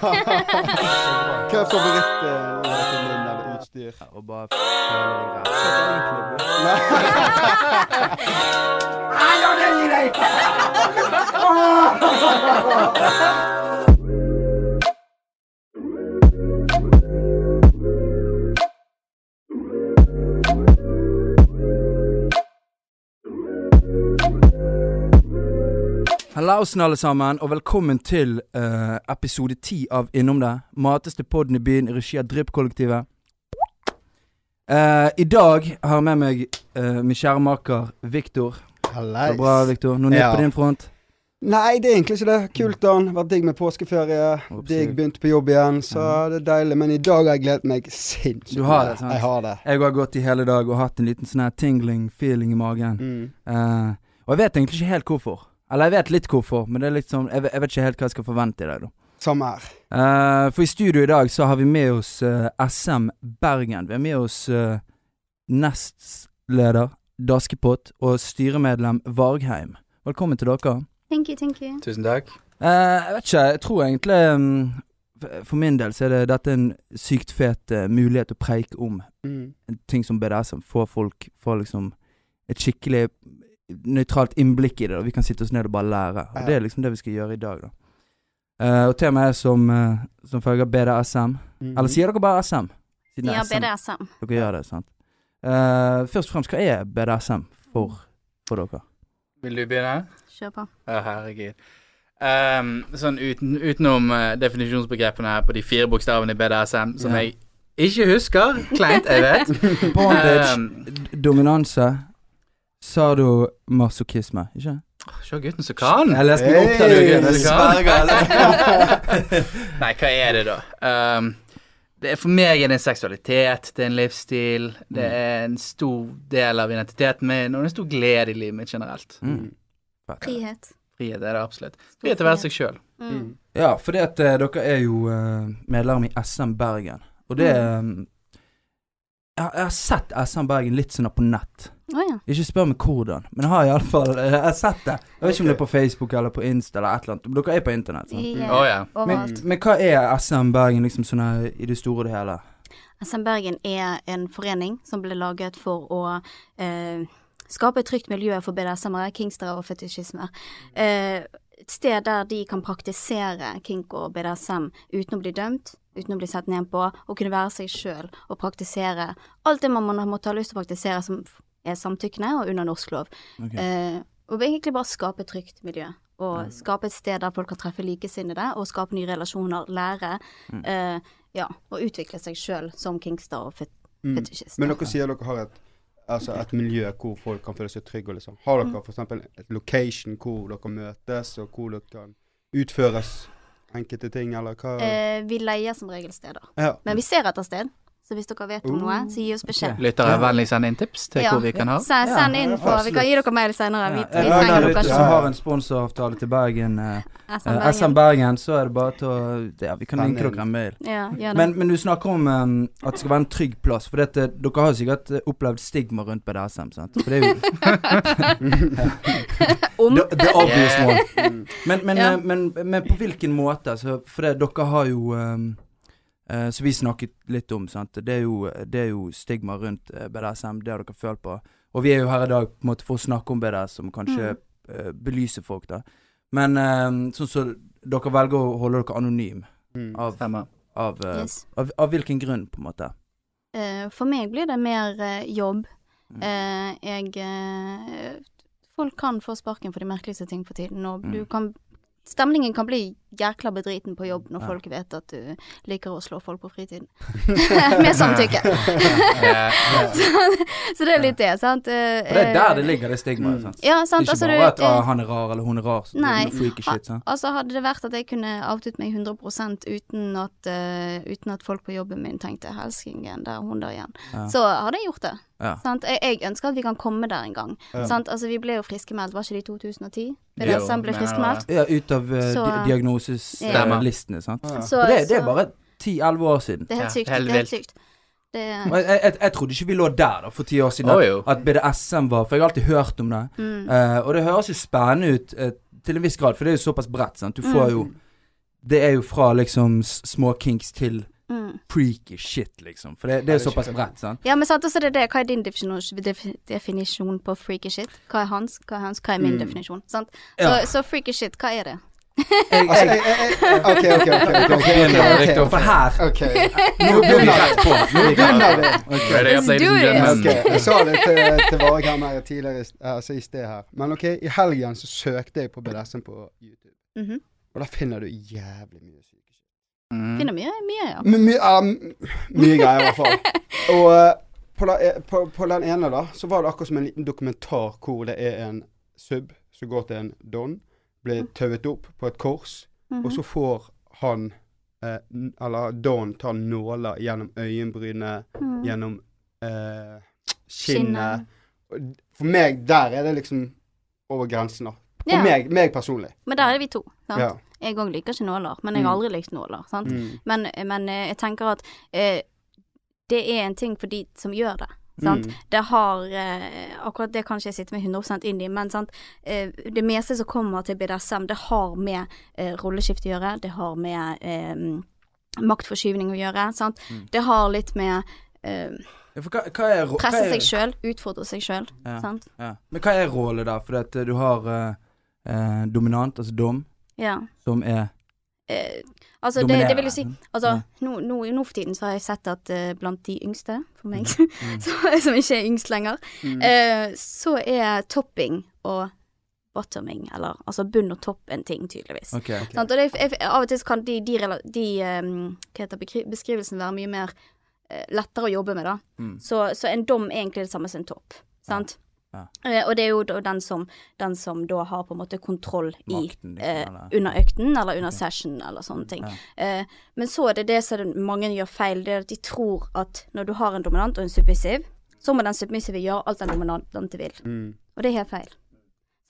Hva er favoritten din av utstyr? Og bare føle deg. Hallausen alle sammen, og velkommen til uh, episode ti av Innom det. Mateste podden i byen i regi av Drypp-kollektivet. Uh, I dag har jeg med meg uh, min kjære maker Viktor. Hallais. bra, Viktor. Noe nytt Ja. på din front? Nei, det er egentlig ikke det. Kult, Dan. Vært digg med påskeferie. Digg begynte på jobb igjen, så det er deilig. Men i dag har jeg gledet meg sinnssykt. Du har det, sant? Jeg har det. Jeg har gått i hele dag og hatt en liten sånn her tingling feeling i magen. Mm. Eh, og jeg vet egentlig ikke helt hvorfor. Eller jeg vet litt hvorfor, men det er sånn Jeg, vet- jeg vet ikke helt hva jeg skal forvente i dag, da. Samme her. Uh, for i studio i dag så har vi med oss uh, SM Bergen. Vi har med oss uh, nestleder Daskepott og styremedlem Vargheim. Velkommen til dere. Thank you, thank you. Tusen takk. Eh, jeg vet ikke, jeg tror egentlig um, For min del så er det dette en sykt fet eh, mulighet å preike om Mm. ting som BDSM. Få folk Få liksom et skikkelig nøytralt innblikk i det. Og vi kan sitte oss ned og bare lære. Og Ja. det er liksom det vi skal gjøre i dag, da. Uh, og temaet er som, uh, som følger BDSM. Mhm. Eller sier dere bare SM? Siden Ja, SM. BDSM. Dere gjør det, sant? Uh, først og fremst, hva er BDSM for, for dere? Vil du begynne? Kjør på. Å, herregud. Um, sånn uten, utenom definisjonsbegrepene her på de fire bokstavene i BDSM, som yeah. jeg ikke husker. Kleint, jeg vet. Bondage, um, dominanse, sadomasochisme, ikke? Se gutten som kan. Jeg leste meg opp der, Hey, gutten. Nei, hva er det, da? Um, det er For meg er det en seksualitet, det er en livsstil, det Mm. er en stor del av identiteten min, og en stor glede i livet mitt generelt. Mm. Fett. Frihet. Frihet er det absolutt. Frihet til å være seg sjøl. Mm. Mm. Ja, fordi at uh, dere er jo uh, medlem i SM Bergen. Og det Mm. Eh, jeg, har- jeg har sett SM Bergen litt sånn på nett. Oh, ja. Ikke spør meg hvordan, men jeg har iallfall uh, Jeg har sett det. Jeg vet ikke om det er på Facebook eller på Insta eller et eller annet. Dere er på internett. sant? Å eh, ja. Men, men hva er SM Bergen liksom sånn i det store og det hele? SM Bergen er en forening som ble laget for å eh, skape et trygt miljø for BDSM-ere, kingstere og fetisjismer. Eh, et sted der de kan praktisere kink og BDSM uten å bli dømt, uten å bli sett ned på, og kunne være seg sjøl og praktisere alt det man måtte ha lyst til å praktisere som er samtykkende og under norsk lov. Okay. Eh, og egentlig bare skape et trygt miljø. Og Mm. skape et sted der folk kan treffe likesinnede, og skape nye relasjoner, lære. Mm. Eh, ja, og utvikle seg sjøl som kingstar og fet Mm. fetisjist. Men dere sier dere har et, altså et miljø hvor folk kan føle seg trygge. Liksom. Har dere f.eks. et location hvor dere møtes, og hvor dere kan utføres enkelte ting, eller hva? Eh, vi leier som regel steder. ja. Men vi ser etter sted. Så hvis dere vet om noe, så gi oss beskjed. Okay. Lyttere, vennlig send inn tips til Ja. hvor vi kan ha. Send, send inn på Vi kan gi dere mail senere. Vi, vi trenger dere ikke. som har en sponsoravtale til Bergen. eh, SM eh, Bergen. SM Bergen, så er det bare til å Ja, vi kan linke dere en mail. Ja. Men, men du snakker om um, at det skal være en trygg plass. For dette, dere har sikkert eh, opplevd stigma rundt BDSM, sant? For det er jo om the, the obvious Yeah. one. Men, men, Ja. men, men på hvilken måte? Så, for det, dere har jo um, eh, Så vi snakket litt om, sant. Det er jo, det er jo stigma rundt eh, BDSM. Det har dere følt på. Og vi er jo her i dag på en måte for å snakke om BDSM, kanskje eh, belyse folk, da. Men eh, sånn så dere velger å holde dere anonym. Mm. Av, av, yes. av, av hvilken grunn, på en måte? Eh, For meg blir det mer jobb. Mm. Eh, jeg Folk kan få sparken for de merkeligste ting for tiden, og Mm. du kan Stemningen kan bli jækla bedriten på jobb når Ja. folk vet at du liker å slå folk på fritiden. Med samtykke. så, Så det er litt det, sant. Eh, For det er der det ligger, det stigmaet. Mm. sant? Ja, Det er ikke Altså, bare du, at ah, eh, han er rar eller hun er rar. så det er Nei. noe freaky shit, sant? Altså Hadde det vært at jeg kunne outet meg 100 uten at, uh, uten at folk på jobben min tenkte 'helskingen, der er hun der igjen', Ja. så hadde jeg gjort det. Ja. Sant? Jeg, jeg ønsker at vi kan komme der en gang. Ja. Sant? Altså Vi ble jo friskmeldt, var ikke det i 2010? Jo, BDSM ble friskemeldt friskmeldt. Ja, ut av uh, Så- diagnoseslistene, sant. Ja. Så, det, det er bare 10-11 år siden. Det er helt Ja, sykt. helt det er helt sykt. Det, jeg, jeg, jeg trodde ikke vi lå der da for ti år siden. oh, At, BDSM var For jeg har alltid hørt om det. mm, Uh, og det høres jo spennende ut uh, til en viss grad, for det er jo såpass bredt. sant? Du får Mm. jo det er jo fra liksom små kinks til Mm. freaky shit, liksom. For det, det er jo såpass bredt, sant. Ja, men sant, og det er det. Hva er din definisjon, definisjon på freaky shit? Hva er hans? Hva er hans? Hva er min Mm. definisjon? Sant? Ja. Så, så freaky shit, hva er det? Jeg, Altså, jeg, jeg, jeg, OK, OK, OK. begynner, for her. Nå går vi rett på. Nå begynner vi. Okay. Jeg sa det til, til Varg her mer tidligere, altså i sted her. Men OK, i helgen så søkte jeg på BDSM på YouTube. Mhm. Og da finner du jævlig mye syke shit. Mm. Finner mye, mye, ja. My, my, ja, mye greier i hvert fall. Og eh, på, la, eh, på, på den ene da, så var det akkurat som en liten dokumentar hvor det er en sub som går til en don, blir tauet opp på et kors, Mhm. og så får han, eh, eller don, tar nåler gjennom øyenbrynet, mm. gjennom eh, skinnet. For meg, der er det liksom over grensen, da. For Ja. meg, meg personlig. Men der er vi to. Sant? Ja. Jeg òg liker ikke nåler, men jeg har Mm. aldri likt nåler. Sant? Mm. Men, men eh, jeg tenker at eh, det er en ting for de som gjør det. Sant? Mm. Det har eh, Akkurat det kan ikke jeg sitte med 100% inn i, men sant? Eh, det meste som kommer til BDSM, det har med eh, rolleskift å gjøre. Det har med eh, maktforskyvning å gjøre. Sant? Mm. Det har litt med eh, Ja, hva, hva er presse er- seg sjøl, utfordre seg sjøl. Ja. Ja. Men hva er rollen da? For du har dominant, altså dom, Ja. som er Eh, altså, det, det vil jo si. Altså, nå, nå, nå for tiden så har jeg sett at eh, blant de yngste, for meg, Mm. som ikke er yngst lenger, Mm. eh, så er topping og bottoming, eller altså bunn og topp en ting, tydeligvis. Okay, okay. Sånn, Og det, jeg, av og til kan de, de, de ehm, heter beskrivelsen være mye mer eh, lettere å jobbe med, da. Mm. Så, så en dom er egentlig det samme som en topp. Sant? Ja. Eh, og det er jo da den som, den som da har på en måte kontroll i Makten, liksom, uh, under økten eller under session eller sånne ting. Ja. Uh, men så er det det som mange gjør feil, det er at de tror at når du har en dominant og en submissiv, så må den submissive gjøre alt den dominante vil. Mm. Og det er helt feil.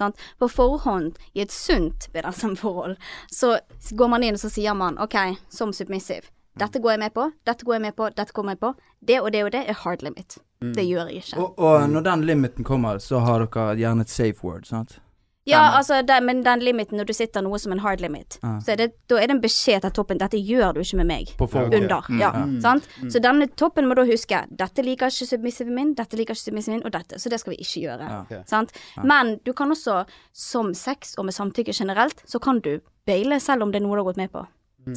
Sant? På forhånd, i et sunt BDSM-forhold, så går man inn og så sier man OK, som submissive. Dette går jeg med på, dette går jeg med på, dette kommer jeg på. Det og det og det er hard limit. Det gjør jeg ikke. Og, og når den limiten kommer, så har dere gjerne et safe word, sant? Ja, altså, den, men den limiten, når du sitter noe som en hard limit, ah. så er det, da er det en beskjed til toppen. Dette gjør du ikke med meg. På forhånd. Under. Mm. Ja, Mm. sant? Så denne toppen må da huske dette liker ikke submissiven min, dette liker ikke submissiven min, og dette. Så det skal vi ikke gjøre. Ah. Okay. Sant? Men du kan også, som sex og med samtykke generelt, så kan du baile selv om det er noe du har gått med på.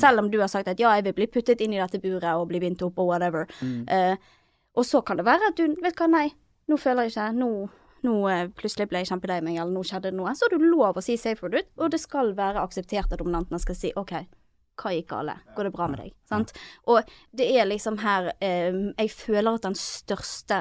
Selv om du har sagt at ja, jeg vil bli puttet inn i dette buret og bli bindt opp og whatever. Eh, og så kan det være at du vet hva, nei, nå føler jeg ikke, nå, nå uh, plutselig ble jeg kjempelei meg, eller nå skjedde det noe. Så har du lov å si safe word ut, og det skal være akseptert at dominantene skal si OK. Hva gikk galt? Går det bra med deg? Sant? Og det er liksom her eh, Jeg føler at den største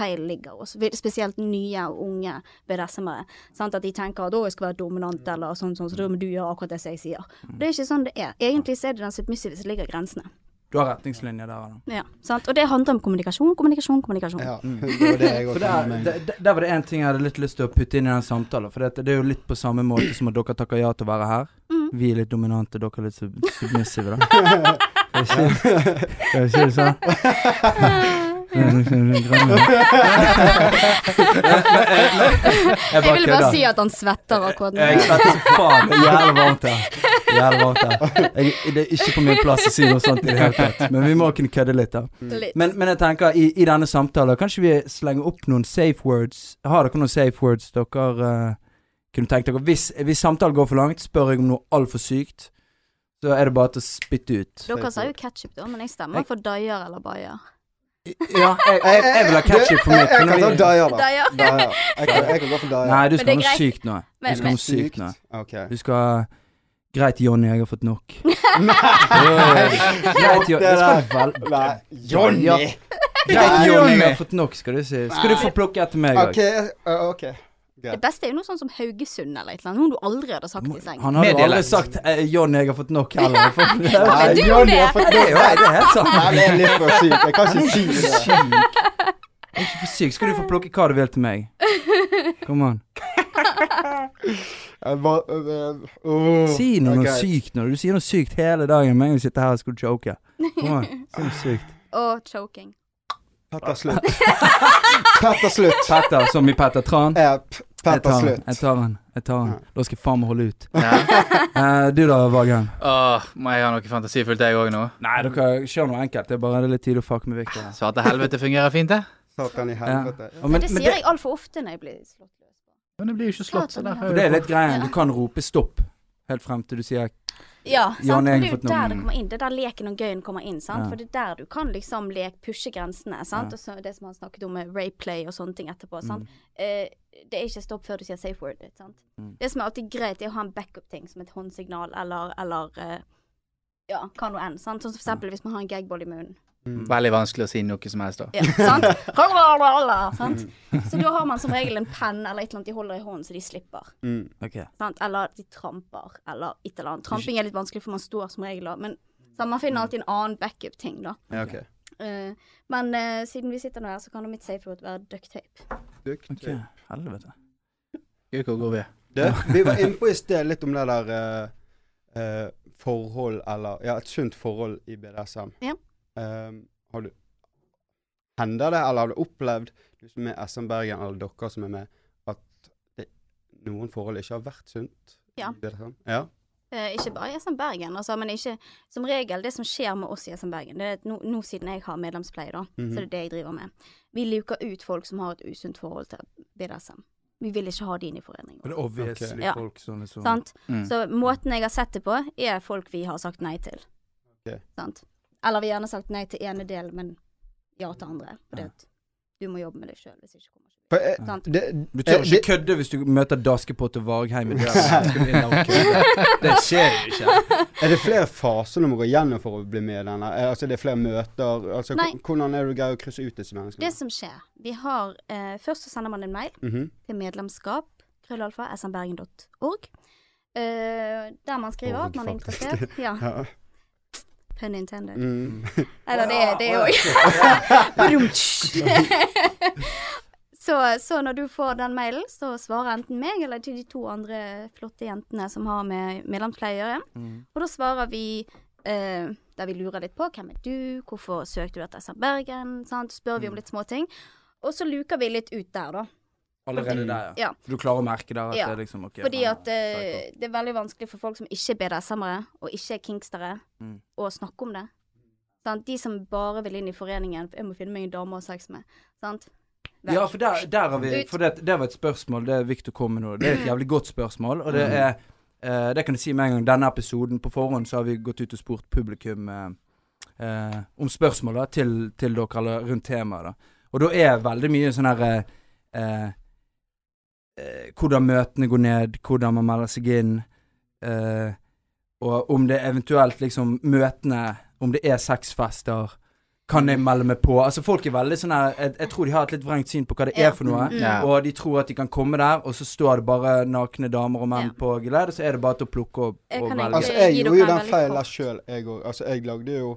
feil ligger hos spesielt nye og unge BDSM-ere. At de tenker at 'å, jeg skal være dominant', eller sånn, sånn, så da må du gjøre akkurat det jeg sier. Det er ikke sånn det er. Egentlig så er det den submissive som ligger i grensene. Du har retningslinjer der, da. Ja, sant? Og det handler om kommunikasjon, kommunikasjon, kommunikasjon. Ja, det var det jeg også der, der, der- var det én ting jeg hadde litt lyst til å putte inn i den samtalen. For det, det er jo litt på samme måte som at dere takker ja til å være her. Mm. Vi er litt dominante, dere er litt sub submissive, da. Er ikke, er ikke det sånn? Jeg ville bare si at han svetter akkurat nå. Jeg svetter som faen. Det er jævlig varmt her. Jævlig varmt her. Jeg, det er ikke på min plass å si noe sånt i det hele tatt. Men vi må kunne kødde litt, da. Men, men jeg tenker, i, i denne samtalen, kanskje vi slenger opp noen safe words? Har dere noen safe words dere uh, kunne tenkt dere? Hvis, hvis samtalen går for langt, spør jeg om noe altfor sykt. Så er det bare til å spytte ut. Dere sa jo ketchup, da, men jeg stemmer for daier eller bayer. Ja, jeg, jeg, jeg vil ha ketchup for mitt. jeg kan ta Daya, da. Daya. Daya. Jeg, kan, jeg kan gå for Daya. Nei, du skal det ha noe sykt nå. Du skal ha noe sykt nå. Okay. Du skal Greit, Jonny, jeg har fått nok. Nei! Greit, Jonny. Det skal du vel Nei. Jonny! Greit, Jonny, jeg har fått nok, skal du si. Skal du få plukke etter meg òg? OK. uh, ok. Det beste er jo noe sånn som Haugesund eller et eller annet, noe du aldri hadde sagt i seng. Han hadde jo aldri sagt eh, 'John, jeg har fått nok', heller. Nei, Men du Johnny det. har fått det jo det er helt sant. Nei, det er litt for syk. Jeg kan ikke si det. Jeg er ikke for syk. Skal du få plukke hva du vil til meg? Kom an. Bare, øh, øh, Si noe, noe sykt nå. Du sier noe sykt hele dagen. Men jeg vil sitte sitter her, skal skulle choke. Kom an, si noe sykt. Og choking. Petter slutt. Petter slutt. Petter, som i Petter Tran. Yep. Jeg tar den. Jeg tar den. Jeg tar den. Da skal jeg faen meg holde ut. Ja. Eh, du da, Vagen? Åh, må jeg ha noe fantasifullt jeg òg nå? Nei, dere kjør noe enkelt. Det er bare litt tid å fucke med Victor. Svarte helvete fungerer fint, det. Satan i helvete. Ja, Men men, det men sier det, jeg altfor ofte når jeg blir slått løs på. Men det blir jo ikke slått, så derfor det er litt greia. Du kan rope stopp helt frem til du sier Ja, sant? det er jo der det kommer inn. Det er der leken og gøyen kommer inn. sant? Ja. For det er der du kan liksom leke, pushe grensene. sant? Ja. Og så det som han snakket om med rapeplay og sånne ting etterpå. sant? Mm. Eh, det er ikke stopp før du sier safe word. sant? Mm. Det som er alltid greit, er å ha en backup-ting som et håndsignal eller, eller eh, ja, hva nå enn. sant? Sånn som for eksempel hvis man har en gagball i munnen. Mm. Veldig vanskelig å si noe som helst, da. Ja, sant? Sant? Så da har man som regel en penn eller et eller annet de holder i hånden så de slipper. Mm. okay. Sant? Eller de tramper, eller et eller annet. Tramping er litt vanskelig, for man står som regel da. Men så man finner alltid en annen backup-ting, da. Ja, OK. Eh, men uh, siden vi sitter nå her, så kan jo mitt safe road være duct tape. Dukt. ok, Helvete. Gud, hvor går vi? Det, vi var inne på i sted litt om det der uh, eh, forhold, eller Ja, et sunt forhold i BDSM. Ja. Eh, har du Hender det, eller har du opplevd, du som er SM Bergen, eller dere som er med, at det, noen forhold ikke har vært sunt? Ja. sånn? Ja. Eh, ikke bare i SM Bergen, altså, men ikke Som regel, det som skjer med oss i SM Bergen, det er at nå, nå siden jeg har medlemspleie, da, Mhm. så det er det jeg driver med. Vi luker ut folk som har et usunt forhold til BDSM. Vi vil ikke ha de inn i foreningen. Det er obviously Ok. Ja. folk som liksom Sant? Mm. Så måten jeg har sett det på, er folk vi har sagt nei til. Okay. Sant? Eller vi har gjerne sagt nei til ene del, men ja til andre. Fordi at du må jobbe med det sjøl, hvis ikke kommer ikke eh, det, Du tør eh, ikke kødde hvis du møter Daskepott og Vargheim i døren. Det skjer jo ikke. Er det flere faser du må gå gjennom for å bli med i denne? Eh, Altså, det er flere møter? Altså, hvordan er det du greier å krysse ut disse menneskene? Det som skjer Vi har eh, Først så sender man en mail Mhm. til medlemskap krøllalfa smbergen.org. Eh, der man skriver Org, at man er interessert. Ja, Ja. Pun intended. Mm. Eller det er det òg. så, så når du får den mailen, så svarer enten meg eller til de to andre flotte jentene som har med medlemspleie å gjøre. Mm. Og da svarer vi eh, der vi lurer litt på hvem er du, hvorfor søkte du etter SR Bergen, sant? spør vi om litt småting. Og så luker vi litt ut der, da. Allerede der, Ja. Du klarer å merke der at Ja, det er liksom okay, Fordi at er eh, det er veldig vanskelig for folk som ikke er BDSM-ere, og ikke er kingstere, Mm. å snakke om det. Sant? De som bare vil inn i foreningen, jeg må finne meg en dame å ha sex med. Sant? Vel. Ja, for der, der har vi For det, det var et spørsmål det Victor kom med nå. Det er et jævlig godt spørsmål, og det Mm. er uh, Det kan jeg si med en gang. Denne episoden på forhånd så har vi gått ut og spurt publikum uh, eh, om spørsmål da, til, til dere, eller rundt temaet. da Og da er veldig mye sånn her eh, Hvordan møtene går ned, hvordan man melder seg inn. Eh, og om det eventuelt liksom Møtene Om det er sexfester. Kan jeg melde meg på? Altså Folk er veldig sånn her jeg, jeg tror de har et litt vrengt syn på hva det er for noe. Mm. Ja. Og de tror at de kan komme der, og så står det bare nakne damer og menn Ja. på geledd, og så er det bare til å plukke og, og velge. Altså, jeg gjorde jo den feilen sjøl, jeg òg. Altså, jeg lagde jo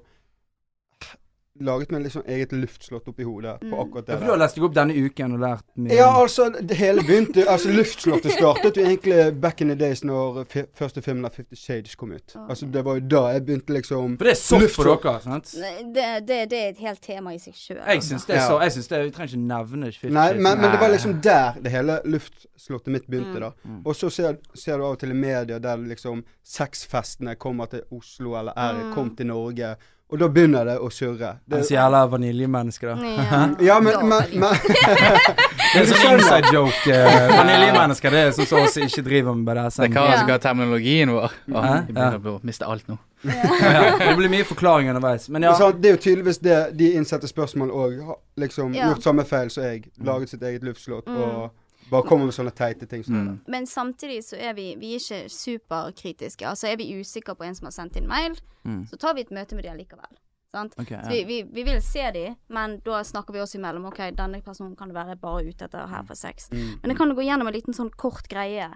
Laget meg liksom eget luftslott oppi hodet på akkurat akkurat Ja, det for du har lest deg opp denne uken og lært mye. Ja, altså, det hele begynte Altså, luftslottet startet jo egentlig back in the days når første filmen av Fifty Shades kom ut. Ok. Altså, det var jo da jeg begynte liksom For det er soft for dere, sant? Nei, Det, det, det er et helt tema i seg sjøl. Jeg syns det er Ja. så Jeg syns det Vi trenger ikke nevne Fifty Nei, Shades, men, men det var liksom der det hele luftslottet mitt begynte, Mm. da. Mm. Og så ser, ser du av og til i media der liksom sexfestene kommer til Oslo, eller er Mm. kom til Norge. Og da begynner det å surre. Det er så jævla vaniljemenneske, da. Ja, ja, men, men, men Det er sånn inside joke. Uh, Vaniljemennesker, det er sånn som oss ikke driver med det. Det er Kara som kan terminologien vår. Vi jeg begynner å miste alt nå. ja, det blir mye forklaring underveis. Men ja. det er jo tydeligvis det de innsatte spørsmål òg har liksom Ja. gjort samme feil som jeg. Laget sitt eget luftslott Mm. og bare kommer med sånne teite ting. Mm. Men samtidig så er vi, vi er ikke superkritiske. Altså er vi usikre på en som har sendt inn mail, Mm. så tar vi et møte med dem likevel. Sant? Ok, ja. Så vi, vi, vi vil se dem, men da snakker vi oss imellom. Ok, denne personen kan det være bare ute etter her for sex. Mm. Men det kan gå gjennom en liten sånn kort greie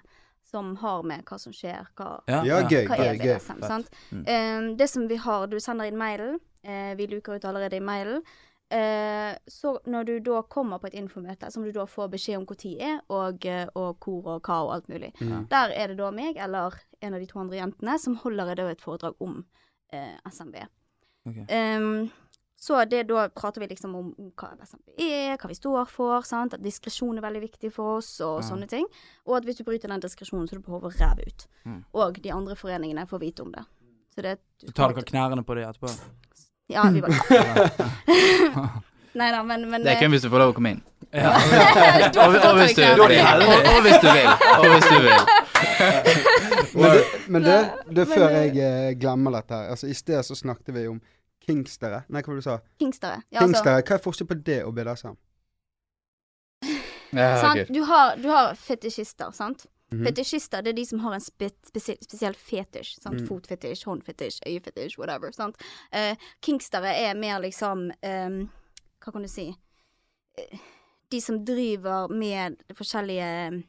som har med hva som skjer, hva, Ja, Ja, ja. gøy. hva er. BDSM, sant? Mm. Um, det som vi har, du sender inn mailen, Uh, vi luker ut allerede i mailen. Eh, så når du da kommer på et infomøte, som du da får beskjed om tid er, og, eh, og hvor og hva og alt mulig, Mm. der er det da meg eller en av de to andre jentene som holder et foredrag om eh, SMB. Okay. Ehm, Så det, da prater vi liksom om hva SMB er, hva vi står for, sant? at diskresjon er veldig viktig for oss, og Ja. sånne ting. Og at hvis du bryter den diskresjonen, så er du på hodet ræv ut. Mm. Og de andre foreningene får vite om det. Så det du, tar dere knærne på det etterpå? Ja, vi bare Nei da, men, men Det er kun hvis du får lov å komme inn. Ja. Og, og, hvis, du, og, og, hvis du vil. Og hvis du vil. Men, det, men det, det er før eh, jeg eh, glemmer dette her. Altså, I sted så snakket vi om kingstere. Nei, hva var det du sa? Kingstere. Ja, altså, Kingstere. Hva er forskjellen på det og BDSM? Ja, sant? Du har, du har fetisjister, sant? Mhm. Fetisjister det er de som har en spe spesiell, spesiell fetisj. Mm. Fotfetisj, håndfetisj, øyefetisj, whatever. Sant? Uh, kingstere er mer liksom um, Hva kan du si? uh, De som driver med forskjellige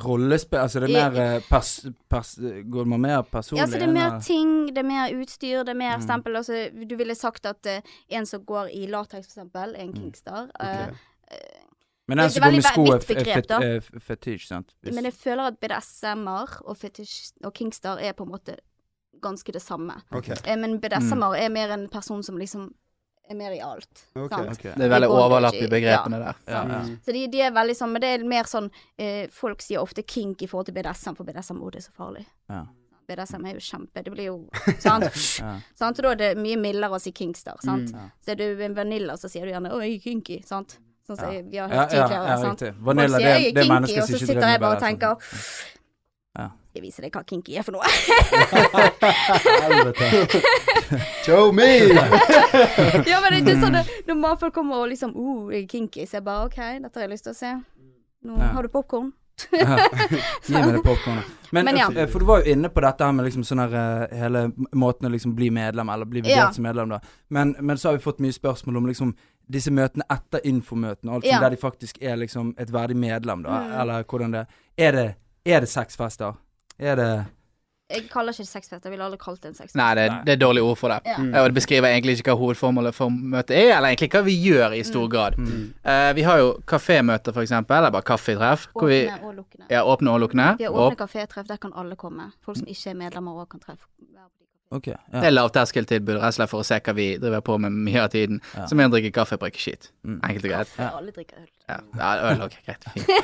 Rollespill Altså det er mer eh, pers, pers, Går man mer personlig? Ja, altså det er mer ting, det er mer utstyr, det er mer Mm. stempel. Altså, du ville sagt at uh, en som går i lateks, for eksempel, er en Mm. kingstar. Ok. Men den som går med sko er begrep, fetisj, sant? Hvis- Men jeg føler at BDSM-er og fetisj og kingstar er på en måte ganske det samme. Ok. Eh, Men BDSM-er er mer en person som liksom er mer i alt. Okay. Sant? Ok. Det er veldig overlapp i ja. begrepene der. Ja, ja. Mm. Så de, de er veldig sånn, men det er mer sånn eh, Folk sier ofte kink i forhold til BDSM, for BDSM det er så farlig. Ja. BDSM er jo kjempe Det blir jo Sant? Ja. sant? Og da er det mye mildere å si kingstar, sant. Mm. Ja. Så er du en vanilla, så sier du gjerne 'Å, jeg er kinky', sant. Sånn som vi har Ja, hørt ja, tidligere, ja, sant. Vanilla, det, 'jeg det er er kinky', mennesker og så sitter jeg bare og det. tenker Ja. Jeg viser deg hva kinky er for noe? Show me! ja, men det er sånn når mannfolk kommer og liksom oh, kinky', så jeg bare 'OK, dette har jeg lyst til å se'. Nå Ja. har du popkorn. Gi meg det popkornet. Men, Men ja. for du var jo inne på dette her med liksom sånn her eh, hele måten å liksom bli medlem, eller bli vurdert Ja. som medlem, da. Men, men så har vi fått mye spørsmål om liksom disse møtene etter infomøtene, altså Ja. der de faktisk er liksom et verdig medlem, da. Mm. Eller hvordan det Er det, er det sexfester? Er det Jeg kaller ikke det sexfest. Jeg ville aldri kalt det en sexfest. Nei, det, det er dårlig ord for det. Ja. Mm. Og det beskriver egentlig ikke hva hovedformålet for møtet er, eller egentlig hva vi gjør i stor grad. mm. Uh, vi har jo kafémøter, for eksempel, eller bare kaffetreff. Hvor vi Åpne og lukkende. ja, åpne og lukkende. Vi har åpne kafétreff, der kan alle komme. Folk som ikke er medlemmer òg kan treffe. Være på de kaféene. OK. det er lavterskeltilbud, rett og slett for å se hva vi driver på med mye av tiden. Ja. Som er å drikke kaffe og drikke skit. Mm. Enkelt og greit. Kaffe, alle drikker øl. Ja, ja øl, òg. greit. Fint.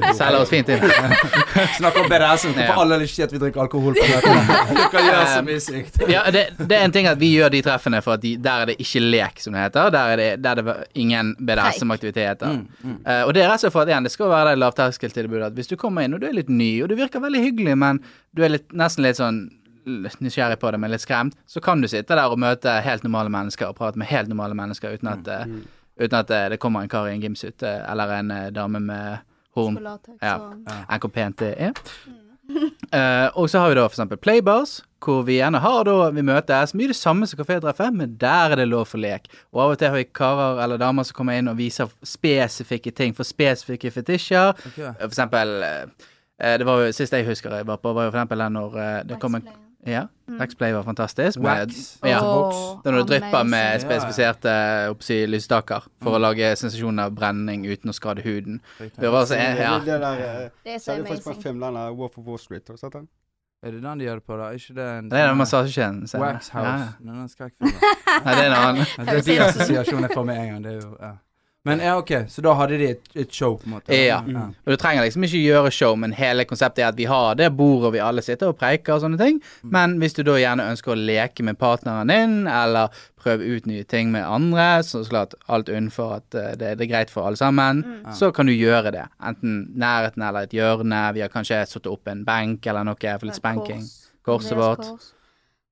Er. Selger oss fint inn. Snakker om BDSM. Ja. Hvorfor alle vil ikke si at vi drikker alkohol på møtene? Du kan gjøre så mye sykt. Ja, det, det er en ting at vi gjør de treffene for at de, der er det ikke lek, som det heter. Der er det, der er det ingen BDSM-aktiviteter. Mm, mm. uh, og det er rett og slett for at igjen, det skal være det lavterskeltilbudet at hvis du kommer inn og du er litt ny, og du virker veldig hyggelig, men du er litt, nesten litt sånn nysgjerrig på det, men litt skremt, så kan du sitte der og møte helt normale mennesker og prate med helt normale mennesker uten at, mm. Mm. uten at eh, det kommer en kar i en gymsuit eh, eller en dame med horn. Ja. latex Ja. og- Enn hvor pent det er. Eh, og så har vi da eksempel playbars, hvor vi gjerne har da vi møtes mye det samme som kafétreffet, men der er det lov for lek. Og av og til har vi karer eller damer som kommer inn og viser spesifikke ting for spesifikke fetisjer. Okay. Eh, For eksempel eh, Det var jo sist jeg husker jeg var på, var jo for eksempel den når uh, det kom en. Ja, Mm. Waxplay var fantastisk. Med, Wax. ja. Oh, når du drypper med spesifiserte oppsi, lysstaker for å lage sensasjon av brenning uten å skade huden. Det var så, Det, ja. det der, eh, Det er så så er det faktisk bare en amazing. film, den der Wolf of Wall Street. Har du sett den? Er det den de gjør det på, da? Ikke det en Det er den massasjekjeden. Wax House. Ja. Nei, det er en annen. Det er de assosiasjonene jeg får med en gang. Det er jo, ja. Men ja, ok, så da hadde de et, et show, på en måte? Ja. Mm. Og du trenger liksom ikke gjøre show, men hele konseptet er at vi har det bordet vi alle sitter og preiker og sånne ting. Men hvis du da gjerne ønsker å leke med partneren din, eller prøve ut nye ting med andre, så klart alt unnfor at eh, det, det er greit for alle sammen, Mm. så kan du gjøre det. Enten nærheten eller et hjørne. Vi har kanskje satt opp en benk eller noe for litt spanking. Kors. Korset vårt. kors.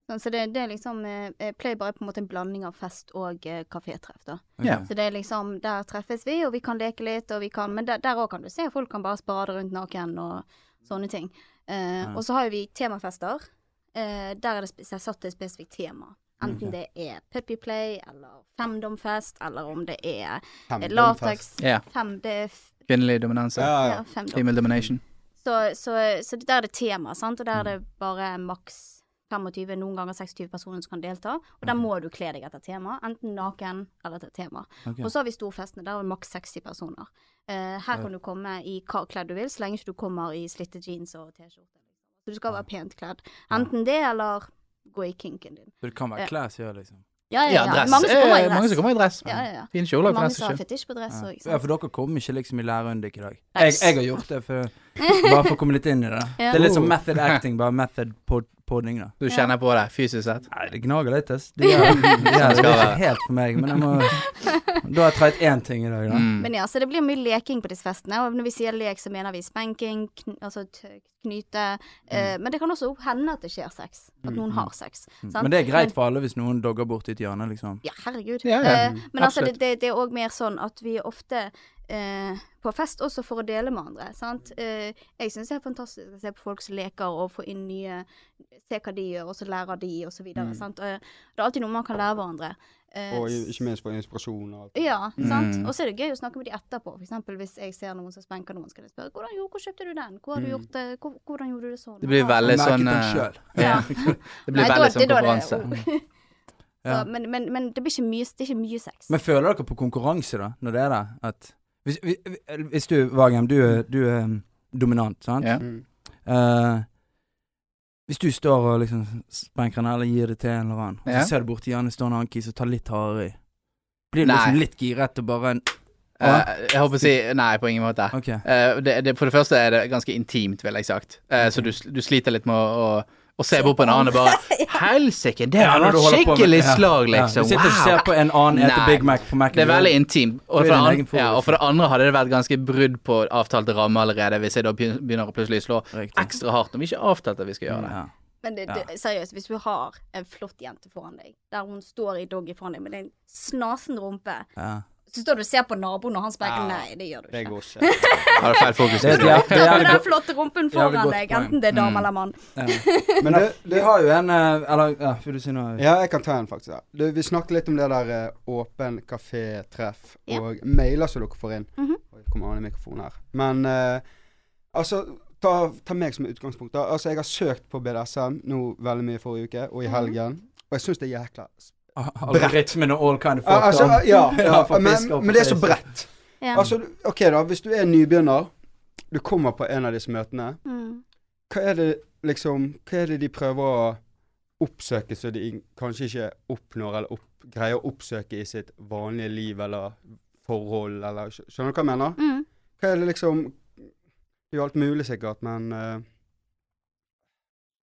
Sånn, så det, det er liksom eh, eh, Playbar er på en måte en blanding av fest og eh, kafétreff, da. Okay. Så det er liksom Der treffes vi, og vi kan leke litt, og vi kan Men der òg kan du se folk kan bare spade rundt naken og sånne ting. Eh, Ja. Og så har jo vi temafester. Eh, der er det satt et spesifikt tema. Enten okay. det er puppy play eller femdomfest, eller om det er latex Ja. Fem, det er f Kvinnelig dominanse. Ja, ja, ja. femdom. Female domination. Så, så, så der er det tema, sant? og der er Mm. det bare maks 25, noen ganger 26 personer som kan delta. Og der må du kle deg etter tema, enten naken eller etter tema. Okay. Og så har vi storfestene, der er det maks 60 personer. Uh, her kan du komme i hva kledd du vil, så lenge ikke du kommer i slitte jeans og T-skjorte. Liksom. Så du skal være pent kledd. Enten det, eller gå i kinken din. Så det kan være classy òg, liksom? Ja, ja, Ja. Mange som kommer i eh, dress. Mange som kommer i dress. Ja, ja, ja. Fin kjole for Mange som har fetisj på dress òg. Ja, for dere kom ikke liksom i lærerundik i dag. Jeg, jeg har gjort det, for, bare for å komme litt inn i det. Ja. Det er litt som method acting, bare method pod podding, da. Du kjenner på det fysisk sett. Nei, det gnager litt, ass. Det, det, det, det er ikke helt for meg, men jeg må Da har jeg treit én ting i dag, da. Mm. Men ja, så det blir mye leking på disse festene. Og når vi sier lek, så mener vi spanking, kn altså knyte. Eh, men det kan også hende at det skjer sex. At noen har sex. sant? Mm. Men det er greit for alle hvis noen dogger bort i et hjørne, liksom. Ja, herregud. Ja, ja. Eh, men altså, det, det, det er òg mer sånn at vi ofte eh, på fest også for å dele med andre. Sant? Eh, jeg syns det er fantastisk å se på folk som leker og få inn nye Se hva de gjør, og så lærer de, og så videre. Sant? Og, eh, det er alltid noe man kan lære hverandre. Eh, Og ikke minst for inspirasjon og alt. ja, sant. Mm. Og så er det gøy å snakke med de etterpå. For eksempel hvis jeg ser noen som spenker noen, skal jeg spørre hvordan, jo, hvor kjøpte du den? Hvor har du gjort det? Hvor, hvordan gjorde du det sånn? Det blir veldig sånn selv. Ja. Det blir Nei, veldig sånn konkurranse. det- konferanse. Så, men, men, men det blir ikke mye, det er ikke mye sex. Men føler dere på konkurranse, da, når det er det? At Hvis, hvis- hvis du, Vagem, du, du er um, dominant, sant? Ja. Mm. Eh, hvis du står og liksom spenker den, eller gir det til en eller annen, og Ja. så ser du borti hjørnet står en annen kis og tar litt hardere i. Blir du Nei. liksom litt giret og bare en Eh, jeg håper å si Nei, på ingen måte. OK. Eh, det, det, for det første er det ganske intimt, vil jeg sagt. Eh, Så du, du sliter litt med å, å, å se bort på en annen og bare Helsike, det Ja, var med- skikkelig slag, liksom. Du sitter og ser på en annen etter Big Mac på Mac-en. Det er veldig intimt. Og ja, og for det andre hadde det vært ganske brudd på avtalte ramme allerede, hvis jeg da begynner å plutselig slå Riktig. ekstra hardt når vi ikke har avtalt at vi skal gjøre det. Ja. Men det, det, seriøst, hvis du har en flott jente foran deg, der hun står i doggy foran deg med en snasen rumpe, Ja. Så står du og ser på naboen og han spreker. Ja. Nei, det gjør du ikke. Det går ikke. Har du feil fokus? Det et det Med den flotte rumpen foran deg, poeng. enten det er dame Mm. eller mann. Ja. Men du, det, har jo en eh, Eller, ja, vil du si noe? ja, jeg kan ta en, faktisk. Ja. Du, vi snakket litt om det der eh, åpen kafé-treff Ja. og mailer som dere får inn. Oi, kommer an i mikrofonen her. Men uh, altså ta, ta meg som utgangspunkt. da Altså, jeg har søkt på BDSM nå veldig mye forrige uke, og i Mhm. helgen. Og jeg syns det er jækla Algoritmen og all kind of fucked altså, up. ja, Ja, ja, men, men det er så bredt. Ja. Altså, OK, da. Hvis du er nybegynner, du kommer på en av disse møtene. Mm. Hva er det liksom Hva er det de prøver å oppsøke så de kanskje ikke oppnår, eller opp, greier å oppsøke i sitt vanlige liv eller forhold, eller Skjønner du hva jeg mener? Mm. Hva er det liksom Det er jo alt mulig, sikkert, men eh,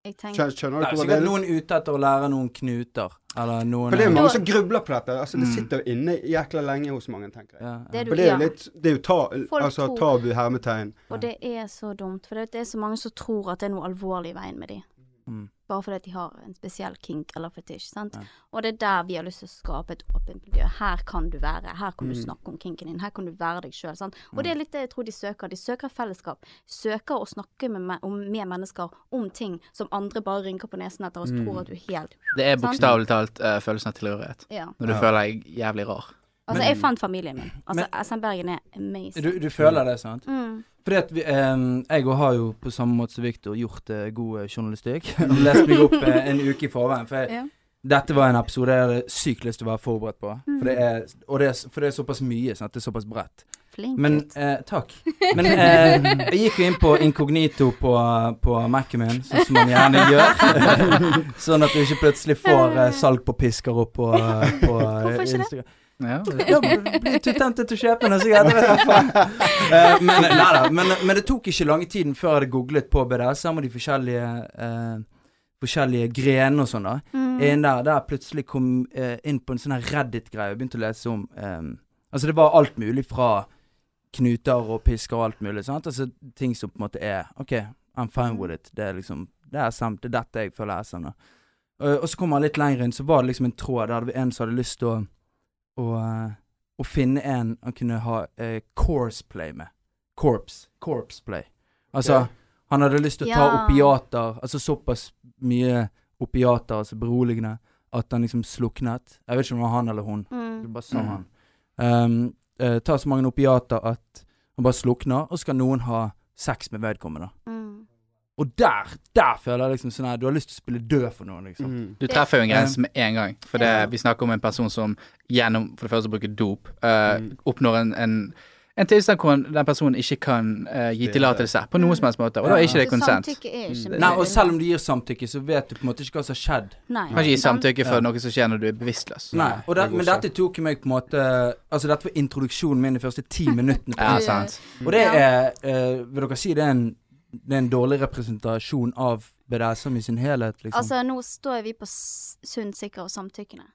Jeg tenker skjønner, du hva det sikkert er? noen ute etter å lære noen knuter. Eller noen For det er jo mange som grubler på dette. Altså, Det Mm. sitter jo inne jækla lenge hos mange, tenker jeg. ja, Det du- For det er jo litt Det er jo ta, altså, tabu hermetegn. Og det er så dumt, for det det er så mange som tror at det er noe alvorlig i veien med de. Mm. Bare fordi de har en spesiell kink eller fetisj. sant? Ja. Og det er der vi har lyst til å skape et åpent miljø. Her kan du være. Her kan du Mm. snakke om kinken din. Her kan du være deg sjøl. Og det er litt det jeg tror de søker. De søker fellesskap. Søker å snakke med, me- om, med mennesker om ting som andre bare rynker på nesen etter og Mm. tror at du er helt Det er bokstavelig talt uh, følelsen av tilhørighet. Ja. Når du Ja. føler deg jævlig rar. Altså, Men- jeg fant familien min. Altså, SM Bergen er amazing. Du, du føler det, sant? Mm. Fordi at vi, eh, jeg og har jo på samme måte som Victor gjort eh, god eh, journalistikk. lest meg opp eh, en uke i forveien. For jeg, Ja. dette var en episode jeg hadde sykt lyst til å være forberedt på. Mm. For, det er, det er, for det er såpass mye. Sant? Det er såpass bredt. Flink Men eh, Takk. Men jeg gikk jo inn på inkognito på, på Mac-en min, sånn som man gjerne gjør. sånn at du ikke plutselig får eh, salg på pisker opp på, på Hvorfor ikke? Instagram. Det- Ja, blir du temptet til å kjøpe den, så Jeg vet da faen. Eh, men, neida, men, men det tok ikke lange tiden før jeg hadde googlet på BDSM og de forskjellige eh, Forskjellige grenene og sånn. da Mm. En der, der jeg plutselig kom eh, inn på en sånn her Reddit-greie og begynte å lese om eh, Altså, det var alt mulig fra knuter og pisker og alt mulig. sant? Altså ting som på en måte er OK, I'm fine with it. Det er liksom Det er SM. Det er dette jeg føler er SM. da. Og, og så kom man litt lenger inn, så var det liksom en tråd der det var en som hadde lyst til å å, eh, å finne en han kunne ha eh, corpseplay med. Corps. Corpseplay. Altså, okay. han hadde lyst til å ta Ja. opiater, altså såpass mye opiater, altså beroligende, at han liksom sluknet. Jeg vet ikke om det var han eller hun. Mm. Det bare sa Mm. han. Um, eh, ta så mange opiater at han bare slukner, og så skal noen ha sex med vedkommende. Mm. Og der, der føler jeg liksom sånn her Du har lyst til å spille død for noen, liksom. Mm. Du treffer jo en grense med en gang. For det, vi snakker om en person som gjennom for det første bruker dop, uh, Mm. oppnår en, en, en tilstand hvor den personen ikke kan uh, gi tillatelse på noen som helst måte, og da er ikke det konsent. Mm. Nei, og selv om du gir samtykke, så vet du på en måte ikke hva som har skjedd. Nei. Kan ikke gi samtykke for Ja. noe som skjer når du er bevisstløs. Nei, og det, det Men dette tok meg på en måte Altså, dette var introduksjonen min de første ti minuttene. Ja, Ja. sant. Og det er uh, Vil dere si det er en det er en dårlig representasjon av BDSM i sin helhet, liksom? Altså, nå står vi på sunn, sikker og samtykkende.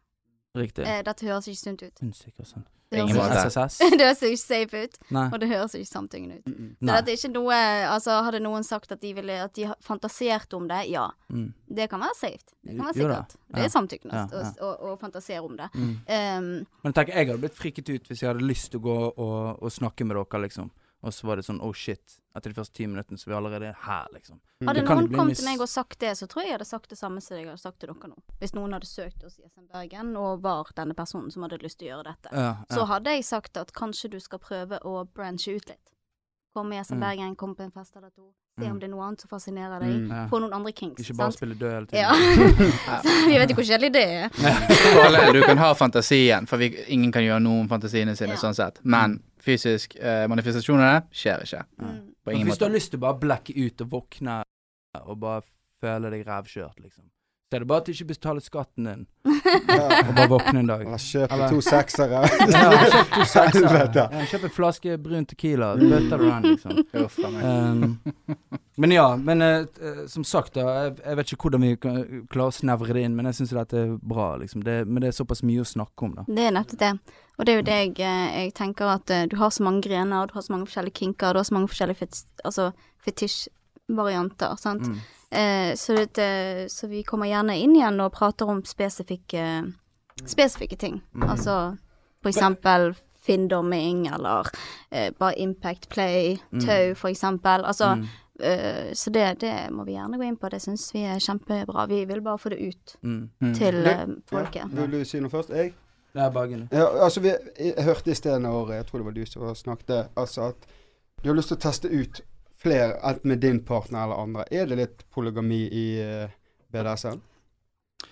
Riktig. Eh, dette høres ikke sunt ut. Usikker og Det Ingen høres, det høres ikke safe ut, Nei. og det høres ikke samtykkende ut. Mm, mm. Så er ikke noe Altså, hadde noen sagt at de ville At de fantaserte om det, ja. Mm. Det kan være safe. Det kan være Jo sikkert. Det er samtykkende Ja, ja. å å fantasere om det. Mm. Um, Men tenker, jeg hadde blitt friket ut hvis jeg hadde lyst til å gå og, og snakke med dere, liksom. Og så var det sånn oh shit, etter de første ti minuttene så er vi allerede her, liksom. hadde noen kommet til meg og sagt det, så tror jeg jeg hadde sagt det samme som jeg hadde sagt til dere nå. Hvis noen hadde søkt oss i SM Bergen og var denne personen som hadde lyst til å gjøre dette. Ja, Så hadde jeg sagt at kanskje du skal prøve å branche ut litt. Komme i SM Mm. Bergen, komme på en fest eller to. Se Mm. om det er noe annet som fascinerer deg. Mm. Ja. Få noen andre kinks. Ikke bare sant? spille død hele tiden. Ja. Vi vet jo hvor kjedelig det er. Du kan ha fantasien, for vi, ingen kan gjøre noe om fantasiene sine, Ja. sånn sett. Men fysisk eh, manifestasjoner skjer ikke. Mm. På ingen hvis du har lyst til å bare blacke ut og våkne og bare føle deg rævkjørt, liksom. Så er det bare at du ikke betaler skatten din, Ja. og bare våkne en dag. Eller kjøpe to seksere. Ja, kjøp to seksere. Ja, Kjøp en flaske brun tequila, bøtter du den, liksom. Um, men ja, men eh, som sagt, da, jeg, jeg vet ikke hvordan vi klarer å snevre det inn, men jeg syns dette er bra, liksom. Det, men det er såpass mye å snakke om, da. Det er nettopp det. Og det er jo det jeg, eh, jeg tenker at du har så mange grener, du har så mange forskjellige kinker, du har så mange forskjellige fet, altså fetisjvarianter, sant. Mm. Eh, så, det, så vi kommer gjerne inn igjen og prater om spesifikke, spesifikke ting. Mm. Altså for eksempel finndomming, eller eh, bare impact play, Mm. tau for eksempel. Altså, Mm. eh, så det, det må vi gjerne gå inn på, det syns vi er kjempebra. Vi vil bare få det ut Mm. Mm. til eh, folket. Vil du si noe først? Jeg? Det er bare. Ja, altså, vi, jeg hørte i sted når jeg tror det var du som snakket, altså at du har lyst til å teste ut flere, enten med din partner eller andre. Er det litt polygami i uh, BDSM?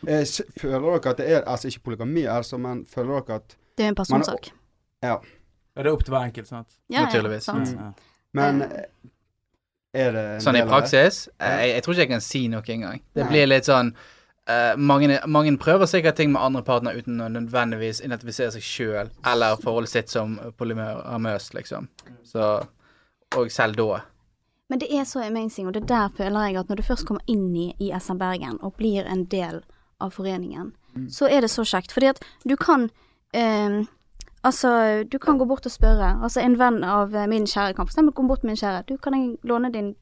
Eh, føler dere at det er Altså ikke polygami, altså, men føler dere at Det er en personsak. Ja, det er opp til hver enkelt, sant? Ja, ja, Naturligvis. sant. Ja. Men Eh. eh, er det en Sånn i del praksis? eh, Jeg, jeg tror ikke jeg kan si noe engang. Det Nei. blir litt sånn Uh, mange, mange prøver sikkert ting med andre partner uten å nødvendigvis identifisere seg sjøl eller forholde sitt som polyamøst, liksom. Så Og selv da. Men det er så amazing, og det er der føler jeg at når du først kommer inn i, i SM Bergen og blir en del av foreningen, så er det så kjekt. Fordi at du kan eh, Altså, du kan gå bort og spørre. Altså, en venn av min kjære kan eksempel gå bort med min kjære. Du, kan jeg låne din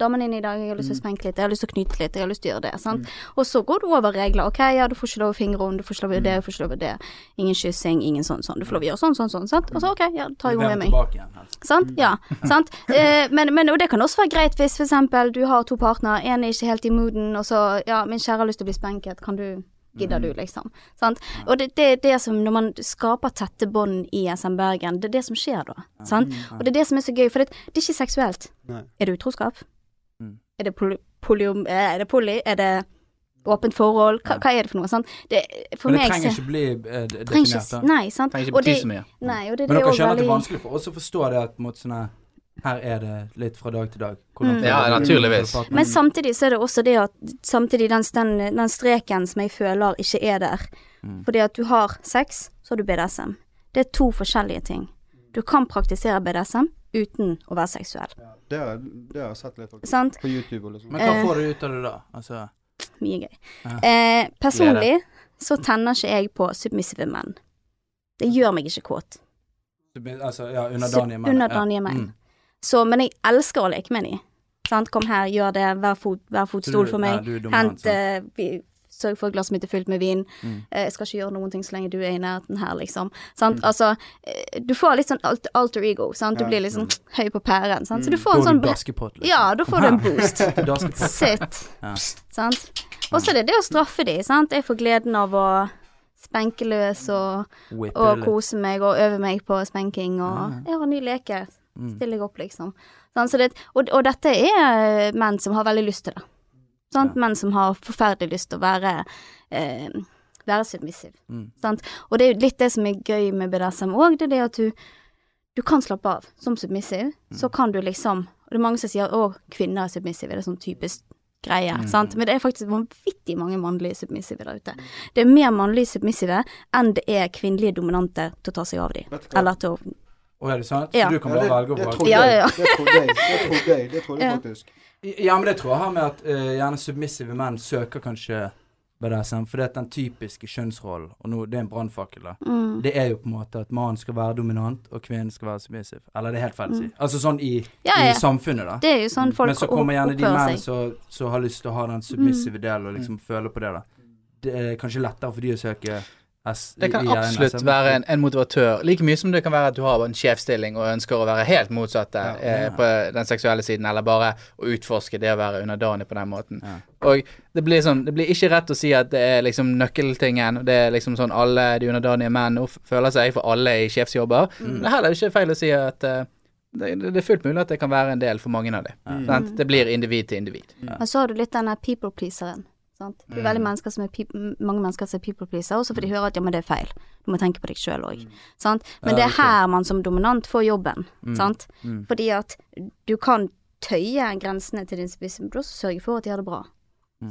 damen din i dag? Jeg har lyst til å spenke litt, jeg har lyst til å knyte litt, jeg har lyst til å gjøre det. Sant? Og så går du over regler. OK, ja, du får ikke lov å fingre om, du får ikke lov å gjøre det, du får ikke lov å gjøre det. Ingen kyssing, ingen sånn sånn. Du får lov å gjøre sånn, sånn, sånn. Sant? Og så OK, ja, tar henne med meg. igjen. Sant? Ja. Sant? Eh, men, men, og det kan også være greit hvis eksempel du har to partnere, en er ikke helt i mooden, og så Ja, min kjære har lyst til å bli spenket, kan du Gidder du, liksom. Sant? Og det, det er det som Når man skaper tette bånd i SM Bergen, det er det som skjer da. Sant? Og det er det som er så gøy, for det, det er ikke seksuelt. Nei. Er det utroskap? Er det poly, polyom... eh, Er det poly? Er det åpent forhold? Hva, hva er det for noe? Sant? Det, for Men det meg trenger ikke bli eh, definert, da. ikke, Nei, sant. Trenger ikke bety så mye. Nei, og det, Men er dere skjønner veldig... at det er vanskelig for oss å forstå det at måte, sånn her, her er det litt fra dag til dag. Mm. Ja, naturligvis. Men samtidig så er det også det at Samtidig den, den, den streken som jeg føler ikke er der. Mm. Fordi at du har sex, så har du BDSM. Det er to forskjellige ting. Du kan praktisere BDSM uten å være seksuell. Ja, det, har, det har jeg sett litt faktisk. Sant? på YouTube og liksom. Men hva Eh. får du ut av det da? Altså, Mye gøy. Ja. Eh, personlig så tenner ikke jeg på submissive menn. Det gjør meg ikke kåt. altså ja, underdanige menn. underdanige menn. Mm. Så, men jeg elsker å leke med dem. Sant? Kom her, gjør det, vær, fot, vær fotstol for meg. er Hent eh, Sørg for at glasset mitt er fylt med vin. Mm. Eh, Jeg skal ikke gjøre noen ting så lenge du er i nærheten her, liksom. Sant? Altså, eh, du får litt sånn alter ego, sant. Du blir litt sånn høy på pæren, sant. Så du får en sånn liksom. Ja, da får du en boost. Sitt. Ja. Sant. Og så er det det å straffe de, sant. Jeg får gleden av å spenke løs og, og kose meg og øve meg på spenking og Jeg har en ny leke. Mm. Stiller jeg opp, liksom. Sånn, Så det, og, og dette er menn som har veldig lyst til det. Sant? Ja. men som har forferdelig lyst til å være eh, være submissive. Mm. Sant? Og det er jo litt det som er gøy med BDSM òg, det er det at du du kan slappe av. Som submissive, så kan du liksom Og det er mange som sier 'å, kvinner er submissive', det er sånn typisk greie, sant. Men det er faktisk vanvittig mange mannlige submissive der ute. Det er mer mannlige submissive enn det er kvinnelige dominante til å ta seg av dem. Eller til å Og er det sant? Ja. Så du kan Ja, bare det, velge å det trodde Ja, jeg. ja, ja. Det trodde jeg. Det trodde jeg, det trodde jeg Ja. faktisk. Ja, men det tror jeg har med at uh, gjerne submissive menn søker kanskje BDSM, for det er den typiske kjønnsrollen, og nå, det er en brannfakkel, mm. Det er jo på en måte at mannen skal være dominant, og kvinnen skal være submissive. Eller det er helt feil å si. Altså sånn i, Mm. Ja, ja. i samfunnet, da. Det er jo sånn folk Men så kommer gjerne de menn som har lyst til å ha den submissive delen, og liksom føle på det, da. Det er kanskje lettere for de å søke S Det kan absolutt være en, en motivatør. Like mye som det kan være at du har en sjefsstilling og ønsker å være helt motsatte Ja. eh, på den seksuelle siden, eller bare å utforske det å være underdanig på den måten. Ja. Og det blir sånn Det blir ikke rett å si at det er liksom nøkkeltingen. Det er liksom sånn alle de underdanige menn føler seg, for alle er i sjefsjobber. Mm. Det er heller ikke feil å si at eh, det, det er fullt mulig at det kan være en del for mange av dem. Mm. Det blir individ til individ. Men så har du litt denne people pleaseren. Sant? Det er veldig mennesker som er mange mennesker som er people pleaser, også fordi de hører at ja, men det er feil. Du må tenke på deg sjøl òg. Sant? Men Ja, det er her man som dominant får jobben. Sant? Mm. Fordi at du kan tøye grensene til din spisse, men du også sørge for at de har det bra.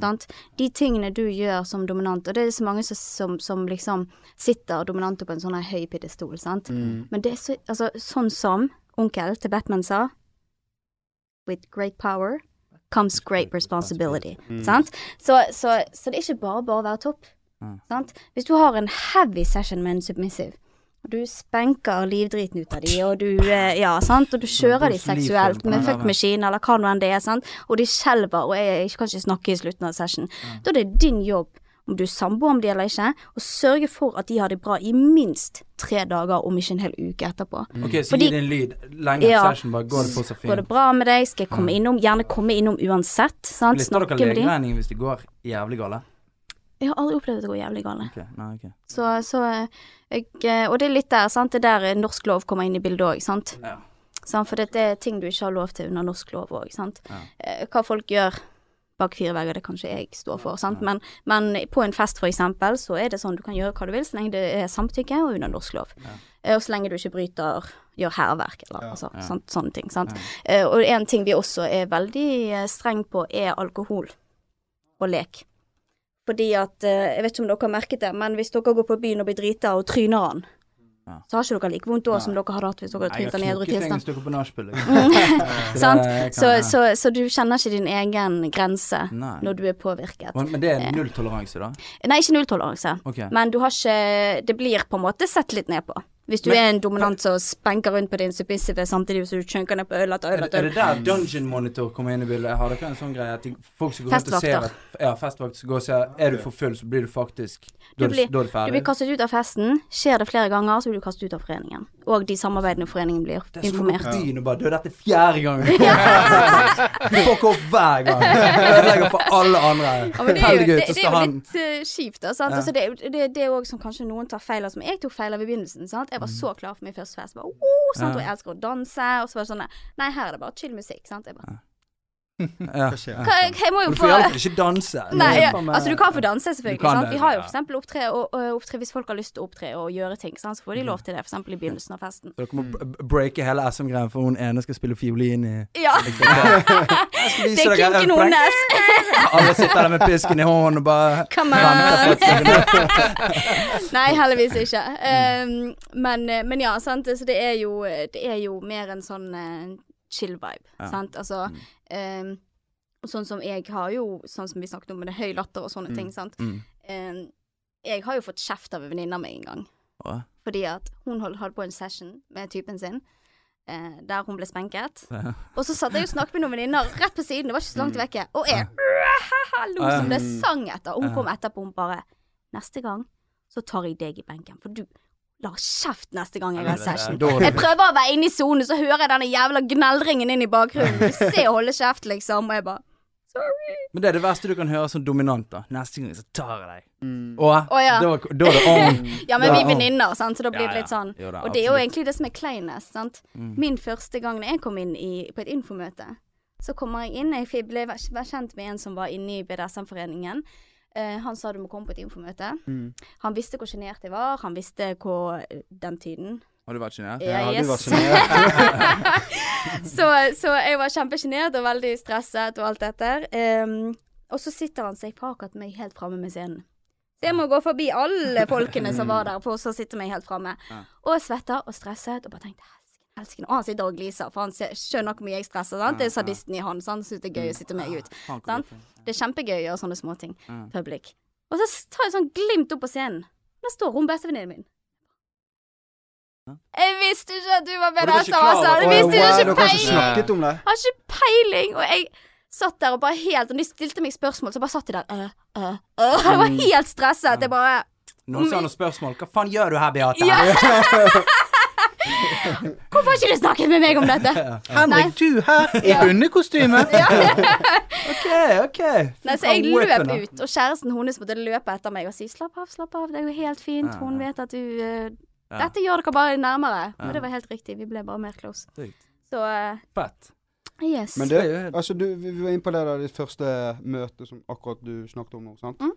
Sant? De tingene du gjør som dominant, og det er så mange som, som, som liksom sitter dominante på en sånn høy pidestol, sant. Men det er så, altså, sånn som onkel til Batman sa, with great power comes great responsibility. Sant? Så, så, så det er ikke bare bare å være topp. Mm. Sant? Hvis du har en heavy session med en submissive, og du spenker livdriten ut av de, og du, eh, ja, sant? Og du kjører de seksuelt med fuck machine, eller hva nå enn det er, sant? Og de skjelver, og jeg, jeg kan ikke snakke i slutten av session. Da er det din jobb, om du er samboer med de eller ikke, og sørge for at de har det bra i minst tre dager, om ikke en hel uke etterpå. Ok, så Fordi- gi det en lyd. Lenge Ja. session, bare går det på så fint. Går det bra med deg? Skal jeg komme innom? Gjerne komme innom uansett. Sant? Lister dere Snakke med dem. legeregningen hvis de går jævlig gale? Jeg har aldri opplevd at det går jævlig gale. Okay. nei, okay. Så, så eh, jeg, eh, Og det er litt der, sant. Det er der eh, norsk lov kommer inn i bildet òg, sant. Ja. For dette er ting du ikke har lov til under norsk lov òg, sant. Ja. Eh, Hva folk gjør bak fire vegger, det kan ikke jeg stå for, sant. Men, men på en fest eksempel, så er det sånn du kan gjøre hva du vil så lenge det er samtykke og under norsk lov. Ja. Og så lenge du ikke bryter gjør hærverk eller altså, sånt, sånne ting. Sant? Eh, og en ting vi også er veldig eh, streng på, er alkohol og lek. Fordi at eh, Jeg vet ikke om dere har merket det, men hvis dere går på byen og blir drita og tryner han, Ja. så har ikke dere like vondt da som dere hadde hatt hvis dere hadde Jeg trynt har han i edru tilstand. Jeg har på nachspiel. liksom. Sant? Så, så, så du kjenner ikke din egen grense Nei. når du er påvirket. Men men det er nulltoleranse, da? Nei, ikke nulltoleranse, Okay. men du har ikke Det blir på en måte sett litt ned på. Hvis du Men- er en dominant som spenker rundt på din submissive samtidig som du chunker ned på øl etter Er øl det, øl. er det der Dungeon Monitor kommer inn i bildet? Har dere en sånn greie at de, folk som går rundt og ser at Ja, festvakt som går og ser Er du for full, så blir du faktisk Da er du, ferdig. er Du blir kastet ut av festen. Skjer det flere ganger, så blir du kastet ut av foreningen. Og de samarbeidende foreningen blir det er som informert. byen og bare Du, dette er fjerde gangen. du fucker opp hver gang. Ødelegger for alle andre. Ja, det er jo, det, det er jo litt uh, kjipt, da. Sant? Ja. Altså, det, det, det er òg som kanskje noen tar feil av. Som jeg tok feil av i begynnelsen. Sant? Jeg var så klar for min første fest. Bare, oh, sant? Og jeg elsker å danse. Og så var det sånn Nei, her er det bare chill musikk. Sant? Jeg bare ja. Hva jeg, må jo få Du får iallfall ikke danse. Nei, ja. altså du kan få danse, selvfølgelig. Sant? Vi har jo f.eks. opptre, og, opptre hvis folk har lyst til å opptre og gjøre ting. Sant? Så får de lov til det, eksempel i begynnelsen av festen. Dere må breake hele SM-greien, for hun ene skal spille fiolin i Ja! Det er kinken hennes! Alle sitter der med pisken i hånden og bare Come on! Nei, heldigvis ikke. Um, men, eh, men ja, sant. Så det er jo, det er jo mer en sånn eh, chill vibe. Ja. Sant. Altså um, Sånn som jeg har jo, sånn som vi snakket om med det høy latter og sånne ting, sant. Mm. Um, jeg har jo fått kjeft av en venninne av meg en gang. Hva? Fordi at hun holdt, hadde på en session med typen sin. eh, der hun ble spenket. Og så satt jeg og snakket med noen venninner rett på siden, det var ikke så langt vekke. Og jeg lo som det sang etter. Og hun kom etterpå hun bare Neste gang så tar jeg deg i benken, for du la kjeft neste gang jeg har session. Jeg prøver å være inne i sonen, så hører jeg denne jævla gnellringen inn i bakgrunnen. Du ser holde kjeft, liksom. Og jeg bare Sorry. Men det er det verste du kan høre som dominant, da. Neste gang så tar jeg deg. Mm. Og oh, ja. da, da er det on. Ja, men Da- vi er venninner, så da blir det ja. litt sånn. Jo da, Og det er jo egentlig det som er kleinest, sant. Mm. Min første gang når jeg kom inn i, på et infomøte, så kommer jeg inn, jeg ble kjent med en som var inne i BDSM-foreningen. Eh, han sa du må komme på et infomøte. Mm. Han visste hvor sjenert jeg var, han visste hvor den tiden Har du vært sjenert? Ja, Ja, du yes. var sjenert. så, så jeg var kjempesjenert og veldig stresset og alt dette. Um, og så sitter han seg akkurat meg helt framme med scenen. Så jeg må gå forbi alle folkene som var der, for så sitte meg helt framme. Ja. Og svetta og stresset, og bare tenkte helsike, helsike. Og han sitter og gliser, for han ser, skjønner hvor mye jeg stresser. Sant? Det er Ja, ja. sadisten i han, så han syns det er gøy å sitte meg ut. Sant? Det er kjempegøy å gjøre sånne småting. Ja. Public. Og så tar jeg sånn glimt opp på scenen. Der står hun bestevenninnen min. Jeg visste ikke at du var med Og du var der, ikke sa klar over- Jeg visste ikke Dere har ikke peiling. det? Jeg har ikke peiling. Og jeg satt der og bare helt Og de stilte meg spørsmål, så bare satt jeg der øh, øh, øh. Jeg var helt stresset. Jeg bare Noen sa noen spørsmål. Hva faen gjør du her, Beate? Hvorfor har ikke du snakket med meg om dette? Henrik, du her i hundekostyme. OK, OK. Nei, så jeg løp ut, og kjæresten hennes måtte løpe etter meg og si 'slapp av, slapp av, det er jo helt fint', hun vet at du uh, Dette gjør dere bare nærmere. Men det var helt riktig, vi ble bare mer close. Så uh, yes. Men det, altså du, vi vi var inne på det der ditt første møte som akkurat du snakket om nå, sant? Mm.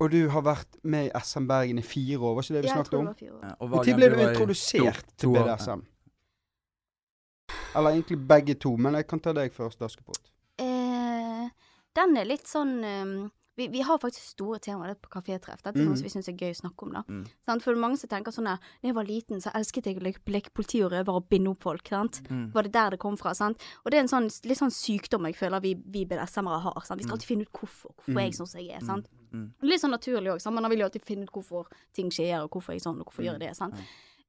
Og du har vært med i SM Bergen i fire år, var ikke det vi snakket om? Når ble du introdusert to- to til BDSM? Eller egentlig begge to, men jeg kan ta deg først, Askepott. Eh, den er litt sånn ehm, vi, vi har faktisk store temaer på kafétreff. Dette er noe som vi syns er gøy å snakke om. da Mm. sant? For er mange som tenker sånn at Da jeg var liten, så elsket jeg å leke, politi og røver og binde opp folk. sant? Mm. Var det der det kom fra? sant? Og det er en sånn, litt sånn sykdom jeg føler vi, vi BDSM-ere har. sant? Vi skal alltid finne ut hvorfor. Hvorfor er jeg sånn som jeg er. sant? Mm. Litt sånn naturlig òg. Man vil jo alltid finne ut hvorfor ting skjer, og hvorfor jeg er sånn, og hvorfor gjør jeg det. sant?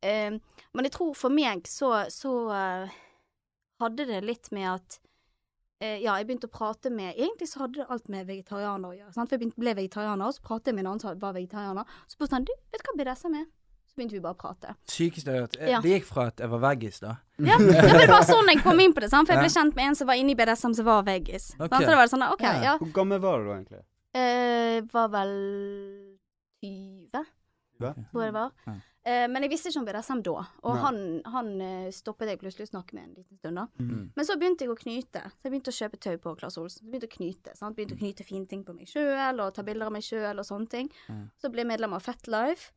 Uh, men jeg tror for meg så, så uh, hadde det litt med at ja, jeg begynte å prate med Egentlig så hadde det alt med vegetarianer å gjøre. Sant? For jeg begynte, ble vegetarianer, og så pratet jeg med en annen som var vegetarianer. Så spurte han du, vet du hva BDSM er? Så begynte vi bare å prate. Sykeste jeg har hørt. Eh, Ja. Det gikk fra at jeg var veggis, da. Ja, det var bare sånn jeg kom inn på det. Sant? For jeg ble kjent med en som var inne i BDSM som var veggis. Okay. Så det var sånn, OK, Ja. ja. Hvor gammel var du da, egentlig? Eh, var vel 20, Hva? tror jeg det var. Ja. Eh, men jeg visste ikke om BDSM da, og Nei. han, han eh, stoppet jeg plutselig å snakke med en liten stund. da. Mm. Men så begynte jeg å knyte. Så jeg begynte å kjøpe tau på Claes Olsen. Så begynte å knyte, sant? Begynte å knyte fine ting på meg sjøl, og ta bilder av meg sjøl og sånne ting. Mm. Så ble jeg medlem av Fatlife,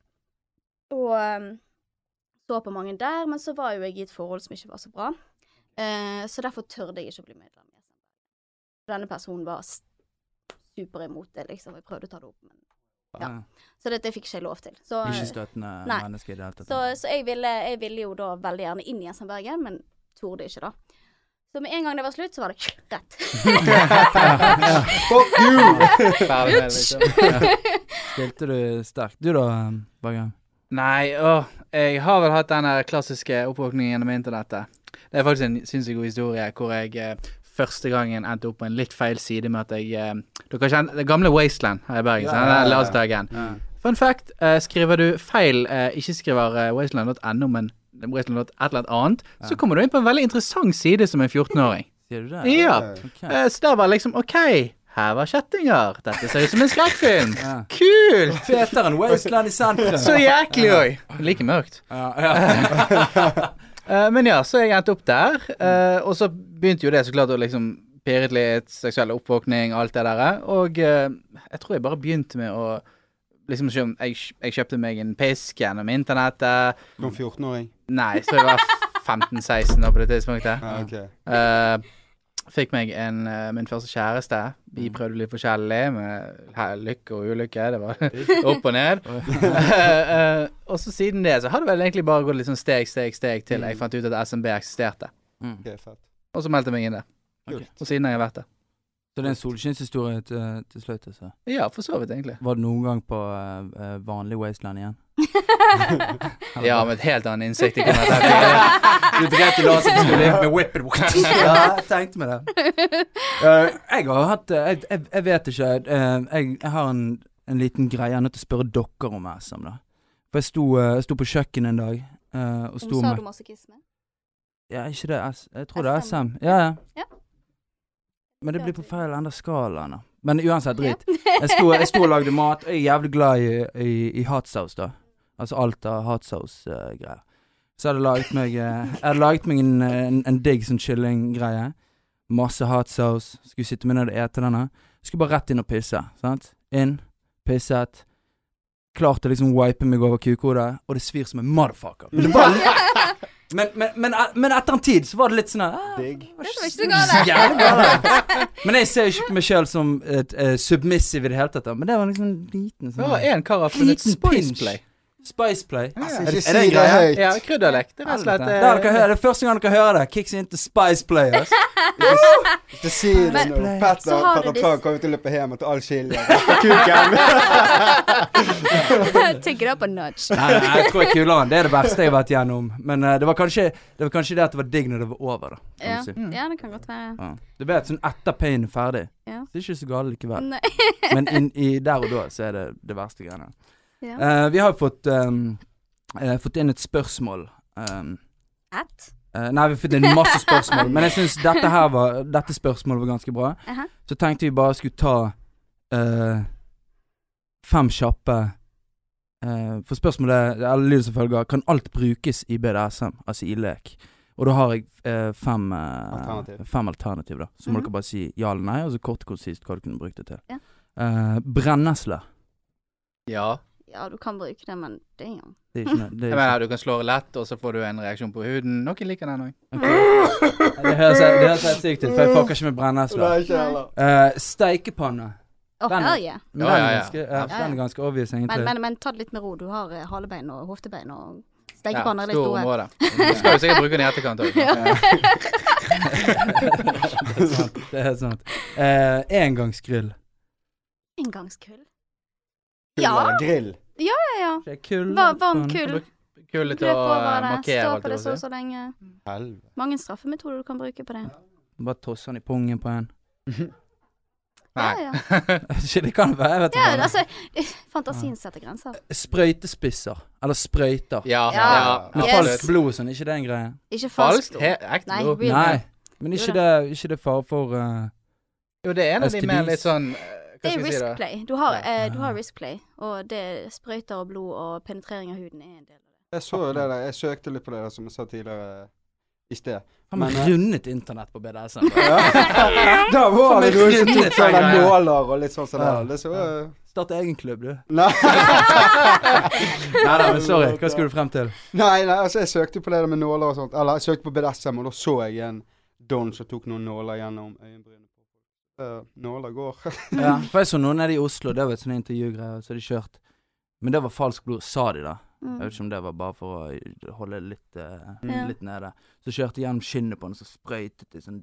og um, så på mange der, men så var jo jeg i et forhold som ikke var så bra. uh, så derfor tørde jeg ikke å bli medlem. Denne personen var super imot det, liksom. Jeg prøvde å ta det opp, men Ja. Så dette fikk ikke jeg lov til. Så, Ikke støtende Nei. menneske i det hele tatt. så, så jeg, ville, jeg ville jo da veldig gjerne inn i SM Bergen, men torde ikke, da. Så med en gang det var slutt, så var det rett. Fuck you! Utsj! Spilte du sterkt. Du da, Bagan? Nei, åh, jeg har vel hatt den klassiske oppvåkningen gjennom internettet. Det er faktisk en sinnssykt god historie hvor jeg eh, første gangen endte opp på en litt feil side med at jeg eh, Dere kjenner det gamle Wasteland her i Bergen? Ja, ja, ja, ja. La igjen. Fun fact, eh, skriver du feil, eh, ikke skriver eh, wasteland.no, men wasteland.et eller annet annet, så kommer du inn på en veldig interessant side som en 14-åring. Sier du det? Ja. Okay. Eh, så der var liksom OK, her var kjettinger. Dette ser ut som en skrekkfilm. Ja. Kult! Fetere enn Wasteland i sentrum. Så jæklig òg. Like mørkt. Ja, ja. Eh, men ja, så jeg endte opp der. Uh, og så begynte jo det så klart å liksom pirret litt, seksuell oppvåkning, alt det der. Og uh, jeg tror jeg bare begynte med å liksom jeg, jeg kjøpte meg en pisk gjennom internettet. Som 14-åring? Nei, så jeg var 15-16 da på det tidspunktet. Ja, ok. Fikk meg en, eh, min første kjæreste. Vi Mm. prøvde litt forskjellig, med lykke og ulykke. Det var opp og ned. Eh, og så siden det så har det vel egentlig bare gått litt sånn steg, steg, steg til jeg fant ut at SMB eksisterte. Mm. Og så meldte jeg meg inn der. Okay. Og siden har jeg vært der. Så det er en solskinnshistorie til, til slutt, altså. Ja, for så vidt, egentlig. Var det noen gang på eh, vanlig Wasteland igjen? Ja, med et helt annet innsikt i hva dette er. Du dreit i laserpistol med whippen. ja, jeg tenkte meg det. Uh, jeg har hatt jeg, jeg, jeg vet ikke. Uh, jeg, jeg har en, en liten greie. Jeg er nødt til å spørre dere om SM, da. For jeg sto, jeg sto på kjøkkenet en dag eh, og sto med Sa du masochisme? Ja, ikke det. Jeg tror det er SM. SM. Ja, ja. Ja. Men det blir på feil ende av skalaen. Men uansett, drit. Jeg sto, jeg sto og lagde mat. Jeg er jævlig glad i, i, i hot sauce, da. Altså alt av hot sauce-greier. så jeg hadde laget meg eh, Jeg hadde laget meg en, en, en digg sånn kyllinggreie. Masse hot sauce. Skulle sitte med ned og ete denne. Skulle bare rett inn og pisse. Sant? Inn, pisset. Klarte til å liksom wipe meg over kukhodet, og det svir som en motherfucker. Men, det var, men, men, men, men etter en tid så var det litt sånn ah, Digg. Men jeg ser jo ikke på meg sjøl som et, uh, submissive i det hele tatt, men det var liksom en liten Det var én en kar har funnet Liten Spice. Play. Altså, Er det- er det en greie? Ja, krydderlekt. Det er rett og slett Det eh, er dere hører- det er første gang dere hører det. Kicks into Spice Play. ass. Ikke si det nå. Petter, du kommer til å løpe hjem til all chilien. Kuken. Take it up a nudge. Nei, nei, jeg tror jeg kuler han. det er det verste jeg har vært gjennom. Men uh, det, var kanskje, det var kanskje det at det var digg når det var over, da. Kan Ja. Si. Mm. ja, det kan godt være. Ja. Du vet, sånn etter pain er ferdig, Ja. det er ikke så galt likevel. Men in, i, der og da så er det det verste greiene. Ja. Eh, vi har fått, um, eh, fått inn et spørsmål. Um, At? eh, nei, vi har fått inn masse spørsmål, men jeg syns dette her var Dette spørsmålet var ganske bra. Aha. Så tenkte vi bare skulle ta eh, fem kjappe eh, For spørsmålet eller lyder som følger Kan alt brukes i BDSM, altså i lek? Og da har jeg eh, fem eh, Alternativ. Fem alternativ, da. Så må Mhm. dere bare si ja eller nei, og så kort og konsist hva du kunne brukt det til. Ja. Eh, brennesle. Ja. Ja, du kan bruke det, men. Det er ikke noe det Jeg mener, du kan slå lett, og så får du en reaksjon på huden. Noen liker den òg. Det høres det høres helt sykt ut, for jeg fucker ikke med brennesle. Nei, ikke heller. Uh, steikepanne. Å, Den- hell yeah. Men Ja, den, ja, er ja. ganske, ja, Ja, ja. den er ganske obvious, egentlig. Men, men, men ta det litt med ro. Du har eh, halebein og hoftebein og Ja, stekepanner er litt stor store. område. Du skal jo sikkert bruke den i etterkant òg. det er sant. Det er sant. Uh, engangsgrill. Engangskull. Kull Ja. eller Grill. Ja, ja. Det er kull. Var, Varm kull. kull. Kullet til å eh, markere, Stå på det så og så lenge. Helvete. Mange straffemetoder du kan bruke på det. Bare tosse den i pungen på en. Nei. ja. ja. det kan være, vet ja altså, fantasien setter grenser. Sprøytespisser. Eller sprøyter. Ja, Ja. ja. Med Yes. falskt blod sånn, ikke det en greie? Ikke Falskt? falskt. Ekte Nei, blod? Nei. Men ikke det, ikke det fare for uh, Jo, det er en av de mer litt sånn eh, Hva Det er risk da? play. Du har, Ja. eh, du har risk play, og det sprøyter og blod og penetrering av huden er en del av det. Jeg så jo det der. Jeg søkte litt på det der som jeg sa tidligere i sted. Har man eh, rundet internett på BDSM? Ja. Da var det noen som tok Rundet sånne nåler og litt sånn som Ja. det. Det så eh, Start egen klubb, du. Nei. Nei nei, men sorry. Hva skulle du frem til? nei, nei, altså jeg søkte på det der med nåler og sånt. Eller jeg søkte på BDSM, og da så jeg en don som tok noen nåler gjennom øyenbrynene. Eh, nåler går. Ja, for jeg så noen nede i Oslo, det var et sånt intervjugreier, så de kjørt. Men det var falskt blod, sa de da. Jeg vet Mm. ikke om det var bare for å holde litt, uh, mm. litt nede. Så kjørte de gjennom skinnet på den, så sprøytet de sånn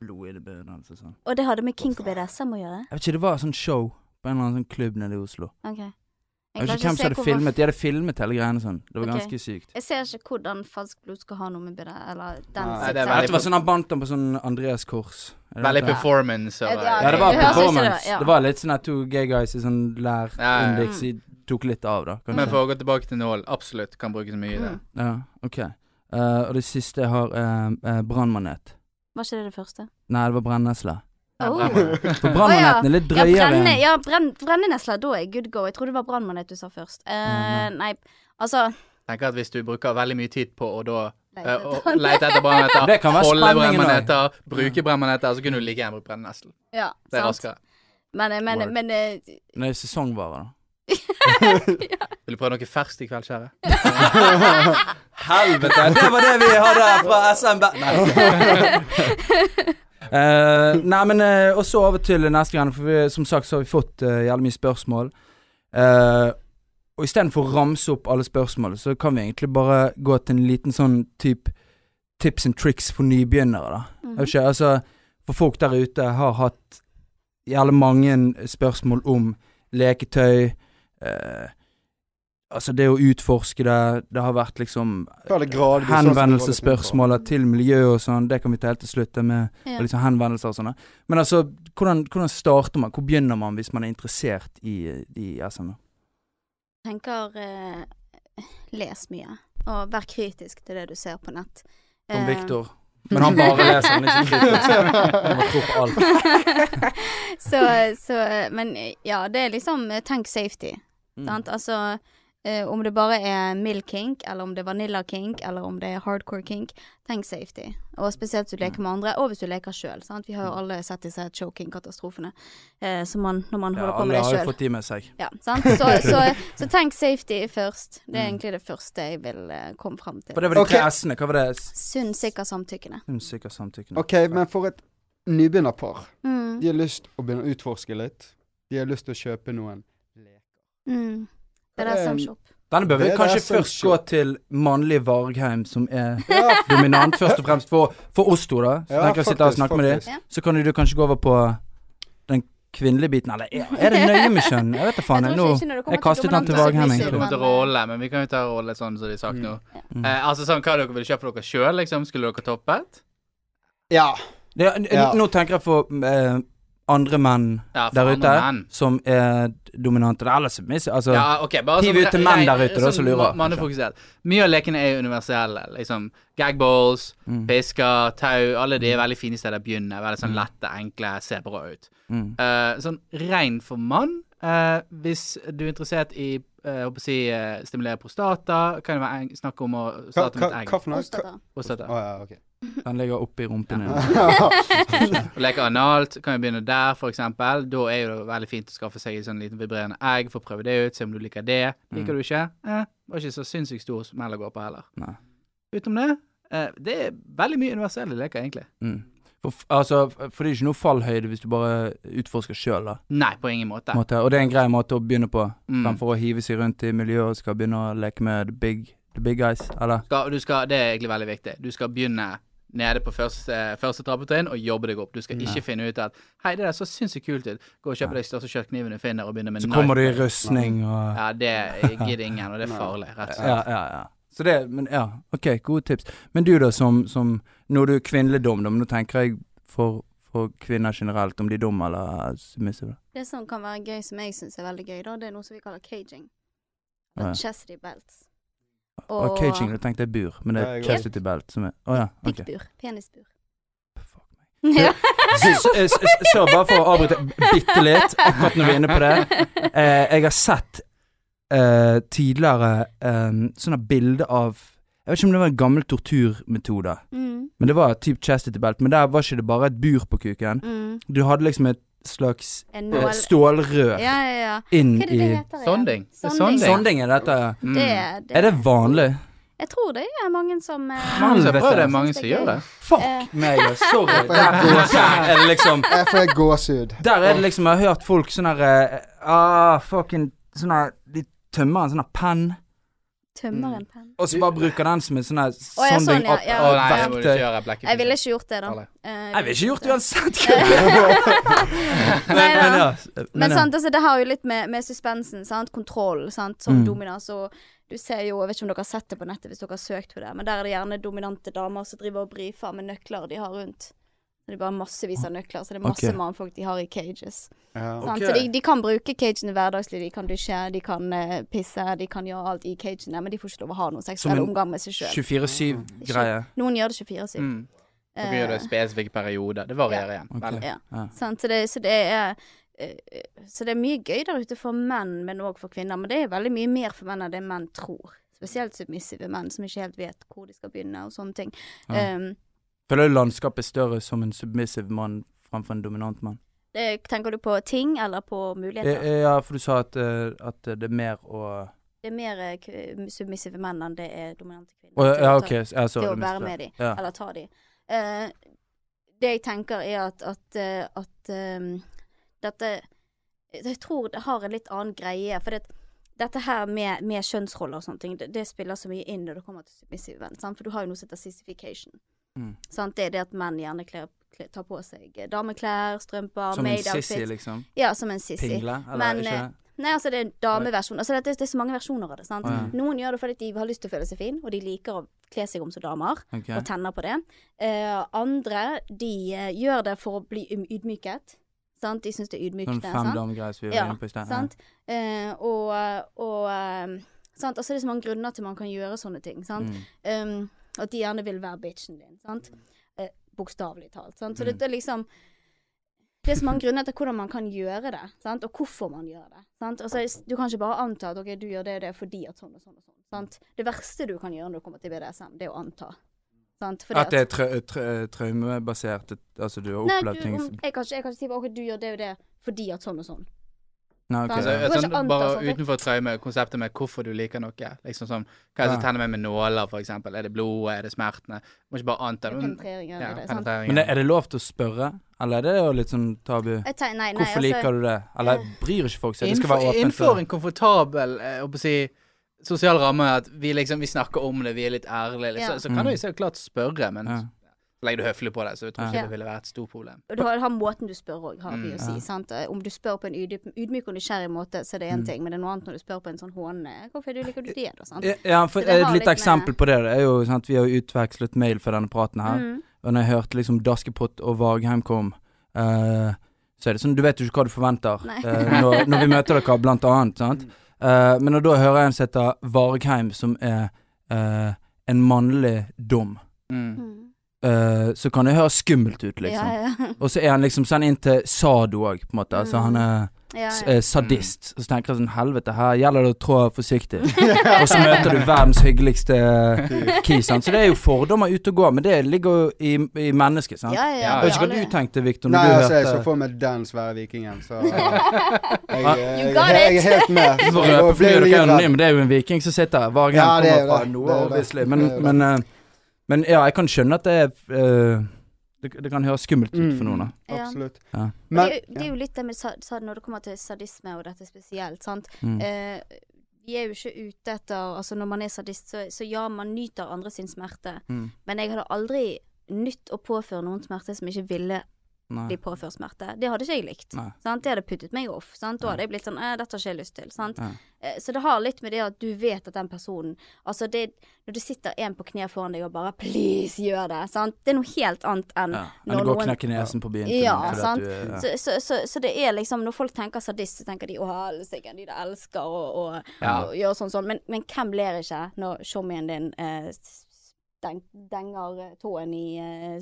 blod i det bunnen hans og sånn. Og det hadde med kink og BDSM å gjøre? Jeg vet ikke, det var sånn show på en eller annen sånn klubb nede i Oslo. Ok. Jeg vet ikke hvem som hadde hvorfor- filmet. De hadde filmet hele greiene sånn. Det var okay. ganske sykt. Jeg ser ikke hvordan falskt blod skal ha noe med BD Eller den Nei, det er Det var sånn han bandt den på sånn Andreas kors. Veldig performance. Og, Ja, Ja, det var performance. ja. Det var litt sånn at to gay guys i sånn Ja, ja. lær-indeks tok litt av, da. kanskje. Men for å gå tilbake til nål, absolutt kan brukes mye i det. Mm. Ja, ok. Uh, og det siste jeg har, uh, uh, brannmanet. Var ikke det det første? Nei, det var brennesle. Oh. For brannmaneten er litt Ja, drøyere brenne, ja brenn, brennenesle, da er good go. Jeg trodde det var brannmanet du sa først. Uh, Mm, nei, altså Tenker at hvis du bruker veldig mye tid på å da Lete eh, etter- å lete etter brannmaneter, holde brannmaneter, bruke brannmaneter, så kunne du like gjerne brukt brennesle. Ja, Det er sant. raskere. Men, eh, men, Word. men eh, Nei, det sesongvarer, da. Vil du prøve noe ferskt i kveld, kjære? Helvete! Det var det vi hadde fra SMB. Nei. Eh, nei, men uh, Og så over til neste gang, for vi, som sagt så har vi fått uh, jævlig mye spørsmål. Uh, og istedenfor å ramse opp alle spørsmål, så kan vi egentlig bare gå til en liten sånn type tips and tricks for nybegynnere, da. Mm -hmm. ikke, altså For folk der ute har hatt jævlig mange spørsmål om leketøy. eh, altså det å utforske det. Det har vært liksom henvendelsesspørsmål til miljø og sånn. Det kan vi ta helt til slutt det med ja. liksom henvendelser og sånne. Men altså, hvordan, hvordan starter man? Hvor begynner man hvis man er interessert i, i SM? Tenker eh, les mye, og vær kritisk til det du ser på nett. Som Eh, Viktor. Men han bare leser, han er ikke kritisk. Han må tro på alt. så, så Men ja, det er liksom eh, tenk safety. Mm. Sant? Altså, Eh, om det bare er mild kink, eller om det er vanilla kink, eller om det er hardcore kink, tenk safety. Og spesielt hvis du leker med andre, og hvis du leker sjøl. Vi har jo alle sett disse choking-katastrofene eh, som man, når man Ja, holder på med alle har jo fått de med seg. Ja, sant? Så, så, så tenk safety først. Det er Mm. egentlig det første jeg vil eh, komme fram til. For det var de Ok. tre S-ene. Hva var det? Sunn, sikker, samtykkende. Sikkert samtykkende. OK, men for et nybegynnerpar Mm. De har lyst å begynne å utforske litt. De har lyst til å kjøpe noen leker. Mm. Det er er shop. Denne bør vi Det kanskje først gå til mannlig Vargheim, som er Ja, dominant, først og fremst for, for oss to, da. Så ja tenker jeg å sitte her og snakke med dem. Så kan du kanskje gå over på den kvinnelige biten. Eller er, det nøye med kjønn? Jeg vet da faen. Jeg. Nå jeg kastet den til Vargheim, egentlig. Kommer til men, rolle, men vi kan jo ta rolle sånn som de har sagt Mm. nå. Mm. Eh, altså sånn, Hva dere ville kjøpt for dere sjøl, liksom? Skulle dere toppet? Ja. det, Ja. Nå tenker jeg på eh, andre menn Ja, der ute menn. som er dominante. Eller submissive. Altså, Ja, ok, bare hiv sånn- ut til menn der ute, da, sånn som lurer. ma- Mannefokusert. Mye av lekene er universelle. Liksom gagballs, mm, pisker, tau. Alle de er veldig fine steder å begynne. Veldig sånn Mm. lette, enkle, ser bra ut. mm. Uh, sånn rein for mann, uh, hvis du er interessert i eh, jeg håper å si stimulere prostata, kan det være snakk om å starte med et egg. Prostata. Prostata. Oh, ja, ok. Den ligger oppi rumpen din. Og leke analt, kan jo begynne der, for eksempel. Da er jo det veldig fint å skaffe seg et sånn liten vibrerende egg, få prøve det ut, se om du liker det. Liker Mm. du ikke? Eh, var ikke så sinnssykt stor smell å gå på heller. Nei. Utenom det, eh, det er veldig mye universelle leker, egentlig. Mm. For, altså, for det er ikke noe fallhøyde hvis du bare utforsker sjøl, da. Nei, på ingen måte. Måte. Og det er en grei måte å begynne på, Mm. fremfor å hive seg rundt i miljøet og skal begynne å leke med the big, the big guys, eller? Skal, du skal, det er egentlig veldig viktig. Du skal begynne nede på første, første trappetrinn og jobbe deg opp. Du skal ikke finne ut at Hei, det der så sinnssykt kult ut. Gå og kjøpe deg største kjøttkniven du finner, og begynne med Så kommer du i knife. rustning og Ja, det gidder ingen, og det er farlig, rett og slett. Ja, ja, ja. Så det, men ja, ok, gode tips. Men du da, som, som Når du er kvinneligdom, da, men nå tenker jeg for, for kvinner generelt, om de er dumme eller submissive. Det som kan være gøy, som jeg syns er veldig gøy, da, det er noe som vi kaller caging. Ja. Chastity belts. Og caging, du tenkte jeg bur, men det er chastity belt som er Å ja, Okay. Pikkbur. Penisbur. Fuck meg. Så bare for å avbryte bitte litt, akkurat når vi er inne på det. Eh, jeg har sett eh, tidligere eh, sånne bilder av Jeg vet ikke om det var en gammel torturmetode, Mm, men det var typ chastity belt. Men der var ikke det bare et bur på kuken. mm. Du hadde liksom et slags eh, nål stålrør Ja, ja, ja. inn Hva er det i det heter igjen? Sonding. Sonding. sonding. Er dette. Mm. Det, det, Er det vanlig? Jeg tror det er mange som eh, Helvete. Det er mange som gjør det. Fuck Eh. meg, sorry. Der, er det liksom Jeg får gåsehud. Der er det liksom Jeg har hørt folk sånn her eh, Ah, fucking Sånn her De tømmer en sånn her penn, Tømmer en penn. og så bare bruker den som en sånn her Å, ja, sånn, sonding ja, opp- ja. Og verktøy. Jeg ville ikke gjort det, da. Alle. Eh, Jeg ville ikke gjort det uansett. Men, men ja. Men ja. sant, altså, det har jo litt med, med suspensen, sant? kontroll, sant? som Mm. dominans. Og du ser jo, jeg vet ikke om dere har sett det på nettet hvis dere har søkt på det, men der er det gjerne dominante damer som driver og brifer med nøkler de har rundt. Det er bare massevis av nøkler, så det er masse okay. mannfolk de har i cages. Ja. okay. Så de, de kan bruke cagene hverdagslig, de kan dusje, de kan uh, pisse, de kan gjøre alt i cagene, men de får ikke lov å ha noen seksuell omgang med seg sjøl. 24-7-greie. Noen gjør det 24-7. Mm. Dere gjør det i spesifikke perioder. Det varierer igjen. Okay. Ja. Ja. Sant? Så, det, så det er eh, Så det er mye gøy der ute for menn, men òg for kvinner. Men det er veldig mye mer for menn enn det menn tror. Spesielt submissive menn som ikke helt vet hvor de skal begynne, og sånne ting. Ja. Um, Føler du landskapet er større som en submissive mann fremfor en dominant mann? det, tenker du på ting, eller på muligheter? Eh, Ja, for du sa at, eh, at det er mer å Det er mer eh, submissive menn enn det er dominante kvinner. Å, Ja, OK. Ja, så til å være med dem, Ja. eller ta dem. Eh, det jeg tenker er at, at, eh, at um, dette Jeg tror det har en litt annen greie. For det, dette her med, med kjønnsroller og sånne ting, det, det spiller så mye inn når det kommer til submissive menn. For du har jo noe som heter sissification. Mm. Sant? Det er det at menn gjerne klær, klær, tar på seg dameklær, strømper, Som en sissy, liksom? Ja, som en sissy. Pingle? Eller Men, ikke? eh, Nei, altså det er en dameversjon. Altså det, det er så mange versjoner av det. sant? Ja. Noen gjør det fordi de har lyst til å føle seg fin, og de liker å kle seg om som damer okay. og tenner på det. Uh, andre de uh, gjør det for å bli ydmyket. Sant? De syns det er Sånn ydmykende. fem sant? damegreier som vi var Ja, inne på i sted. sant? Uh, og og eh, sant? Altså, det er så mange grunner til man kan gjøre sånne ting. Sant? Mm. Um, at de gjerne vil være bitchen din. Sant? Eh, Bokstavelig talt. Sant? Så Mm. dette er liksom det er så mange grunner til hvordan man kan gjøre det, sant? og hvorfor man gjør det. Sant? Altså, du kan ikke bare anta at okay, du gjør det og det fordi at sånn og sånn og sånn. Sant? Det verste du kan gjøre når du kommer til BDSM, det er å anta. Sant? Fordi At det er tra tra traumebasert, altså du har opplevd ting jeg, jeg kan ikke si at okay, du gjør det og det fordi at sånn og sånn. Nei, ok. Altså, Altså, Du sånn, bare utenfor traume, konseptet med hvorfor du liker noe. Liksom sånn, Hva er det som tenner meg med nåler, eksempel? Er det blodet? Er det smertene? Må ikke bare anta. Det men- Ja, det. Sant? Men er det lov til å spørre, eller er det jo litt sånn tabu? Nei, nei, Hvorfor liker du det? Eller bryr ikke folk seg? Det skal være åpent innenfor en komfortabel eh, å si, sosial ramme, at vi liksom vi snakker om det, vi er litt ærlige, Ja. så, så kan Mm. du jo så klart spørre, men Ja. Så legger du høflig på det, så jeg tror ikke Ja. det ville vært et stort problem. Du har, har måten du spør òg, har vi Mm, å si. ja. sant? Eh, Om du spør på en ydmyk, ydmyk og nysgjerrig måte, så er det én Mm. ting, men det er noe annet når du spør på en sånn hånende Hvorfor liker du det, da? Sant? Ja, Ja, for det et lite litt med- eksempel på det, det er jo sant, vi har jo utvekslet mail for denne praten her. Mm. Og når jeg hørte liksom Daskepott og Vargheim kom, uh, så er det sånn Du vet jo ikke hva du forventer eh, når, når vi møter dere, blant annet. Sant? Uh, men når da hører jeg en som heter Vargheim, som er uh, en mannlig dom, Mm. Mm. eh, så kan det høres skummelt ut, liksom. Ja, ja. Og så er han liksom sånn inn til sado òg, på en måte. Altså han er ja, ja. eh, sadist. Og så tenker jeg sånn Helvete, her gjelder det å trå forsiktig. og så møter du verdens hyggeligste key, sant. Så det er jo fordommer ute og går, men det ligger jo i, i mennesket, sant. Ja, ja, Jeg vet ikke hva du tenkte, Victor, Nei, altså, jeg så for meg den svære vikingen, så jeg, Ah. jeg, You got jeg, er helt med. For Jeg røpe for ble er det er jo en viking som sitter her. Ja, det er jo det. noe, Det det. Men, Det men, eh, men ja, jeg kan skjønne at det er uh, det, det kan høres skummelt ut for noen, da. Ja. Absolutt. Ja. Men det, det er jo litt det med når det kommer til sadisme og dette spesielt, sant. Mm. Uh, vi er jo ikke ute etter Altså når man er sadist, så, så ja, man nyter andre sin smerte. Mm. Men jeg hadde aldri nytt å påføre noen smerte som ikke ville Nei. bli påført smerte. Det hadde ikke jeg likt. Det hadde puttet meg off. Sant? Da hadde jeg blitt sånn eh, dette har ikke jeg lyst til. Sant? Eh, Så det har litt med det at du vet at den personen Altså det Når du sitter en på kne foran deg og bare 'please, gjør det', sant. Det er noe helt annet enn Ja. når Eller gå og knekke nesen på byen Ja, noen sant. du ja. så, så, så, så det er liksom Når folk tenker sadist, så tenker de 'å helsike, de der elsker å å- Ja. gjøre sånn sånn'. Men, men hvem ler ikke når showmien din eh, den, denger tåen i eh,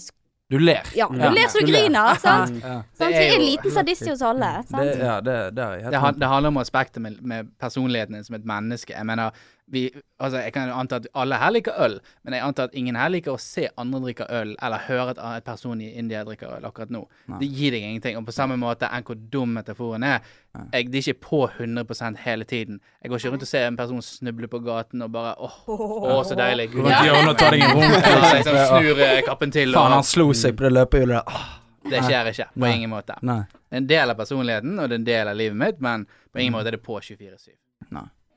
Du ler. Ja, du Ja. ler så du Du ler. griner, sant? Ja. sant? Det er en liten sadist hos alle. Sant? Det, ja, det, det er helt Det, handler om aspektet med, med personligheten din som et menneske. Jeg mener, vi, altså jeg kan anta at alle her liker øl, men jeg antar at ingen her liker å se andre drikke øl, eller høre at en person i India drikker øl akkurat nå. Nei. Det gir deg ingenting. Og på samme måte enn hvor dum metaforen er, jeg, det er ikke på 100% hele tiden. Jeg går ikke rundt og ser en person snuble på gaten og bare åh, så deilig. I hjørnet og ta deg en runk. Ja, liksom, liksom. snur eh, kappen til. Faen, han slo seg på det løpehjulet. Ah, det skjer ikke. På Nei. ingen måte. Nei. Det er en del av personligheten, og det er en del av livet mitt, men på ingen måte er det på 24-7.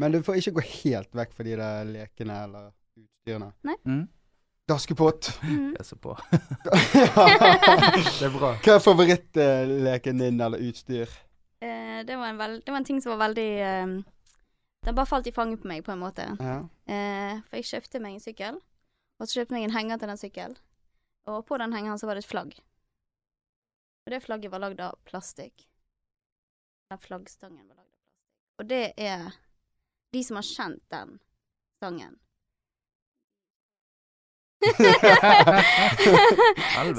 Men du får ikke gå helt vekk fra de der lekene eller utstyrene. Mm. Daskepott. Mm. Jeg ser på. Det er bra. Hva er favorittleken din eller utstyr? Eh, det, var en veld, det var en ting som var veldig eh, Den bare falt i fanget på meg, på en måte. Ja. Eh, for jeg kjøpte meg en sykkel, og så kjøpte jeg en henger til den sykkelen. Og på den hengeren så var det et flagg. Og det flagget var lagd av plastikk. Den flaggstangen var lagd av plastikk. Og det er de som har kjent den sangen.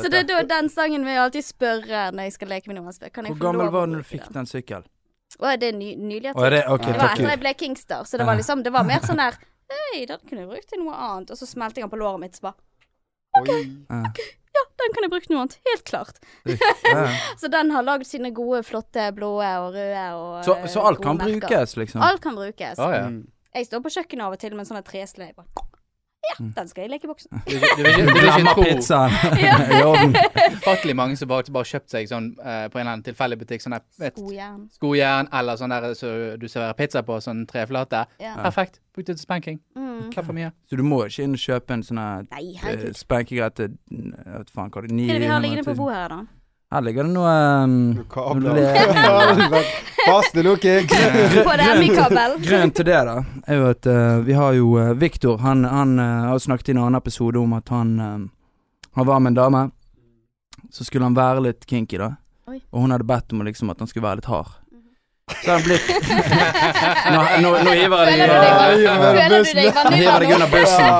så det er da den sangen vil jeg alltid spørre når jeg skal leke med noen. Spør, Hvor gammel var du når du fikk den? sykkelen? Å, det er ny, nylig Å, er det okay, det var etter jeg ble Kingster, så det var liksom Det var mer sånn der Hei, den kunne jeg brukt til noe annet. Og så smelte jeg den på låret mitt, så bare Oi. Ja. Ja, den kan jeg bruke noe annet. Helt klart. Ja. Så den har lagd sine gode, flotte blå og røde og Så, eh, så alt gode kan merker. brukes, liksom? Alt kan brukes. Ah, ja. Mm. Jeg står på kjøkkenet av og til med en sånn tresle. Ja, Mm. den skal i lekeboksen. Du, du, du, du Glemmer pizzaen Ja. i ovnen. Fattelig mange som bare, bare kjøpt seg sånn eh, på en eller annen tilfeldig butikk, sånn der et Skojern. skojern eller sånn der så du serverer pizza på, sånn treflate. Ja. Perfekt. Bruk det til spanking. Mm. Hva for mye? Så du må ikke inn og kjøpe en sånn eh, spankegreie til faen hva det er. Hva er det vi har liggende på 900 000. bordet her, da? Her ligger det noe um, Kabler. Le- Faste looking. På MI-kabel. Grunnen til det, da, er jo at uh, vi har jo uh, Viktor. Han, han uh, har snakket i en annen episode om at han eh, Han var med en dame. Så skulle han være litt kinky, da. Oi. Og hun hadde bedt om liksom at han skulle være litt hard. Så har han blitt Nå, nå, nå hiver jeg deg føler du hiver deg under bussen.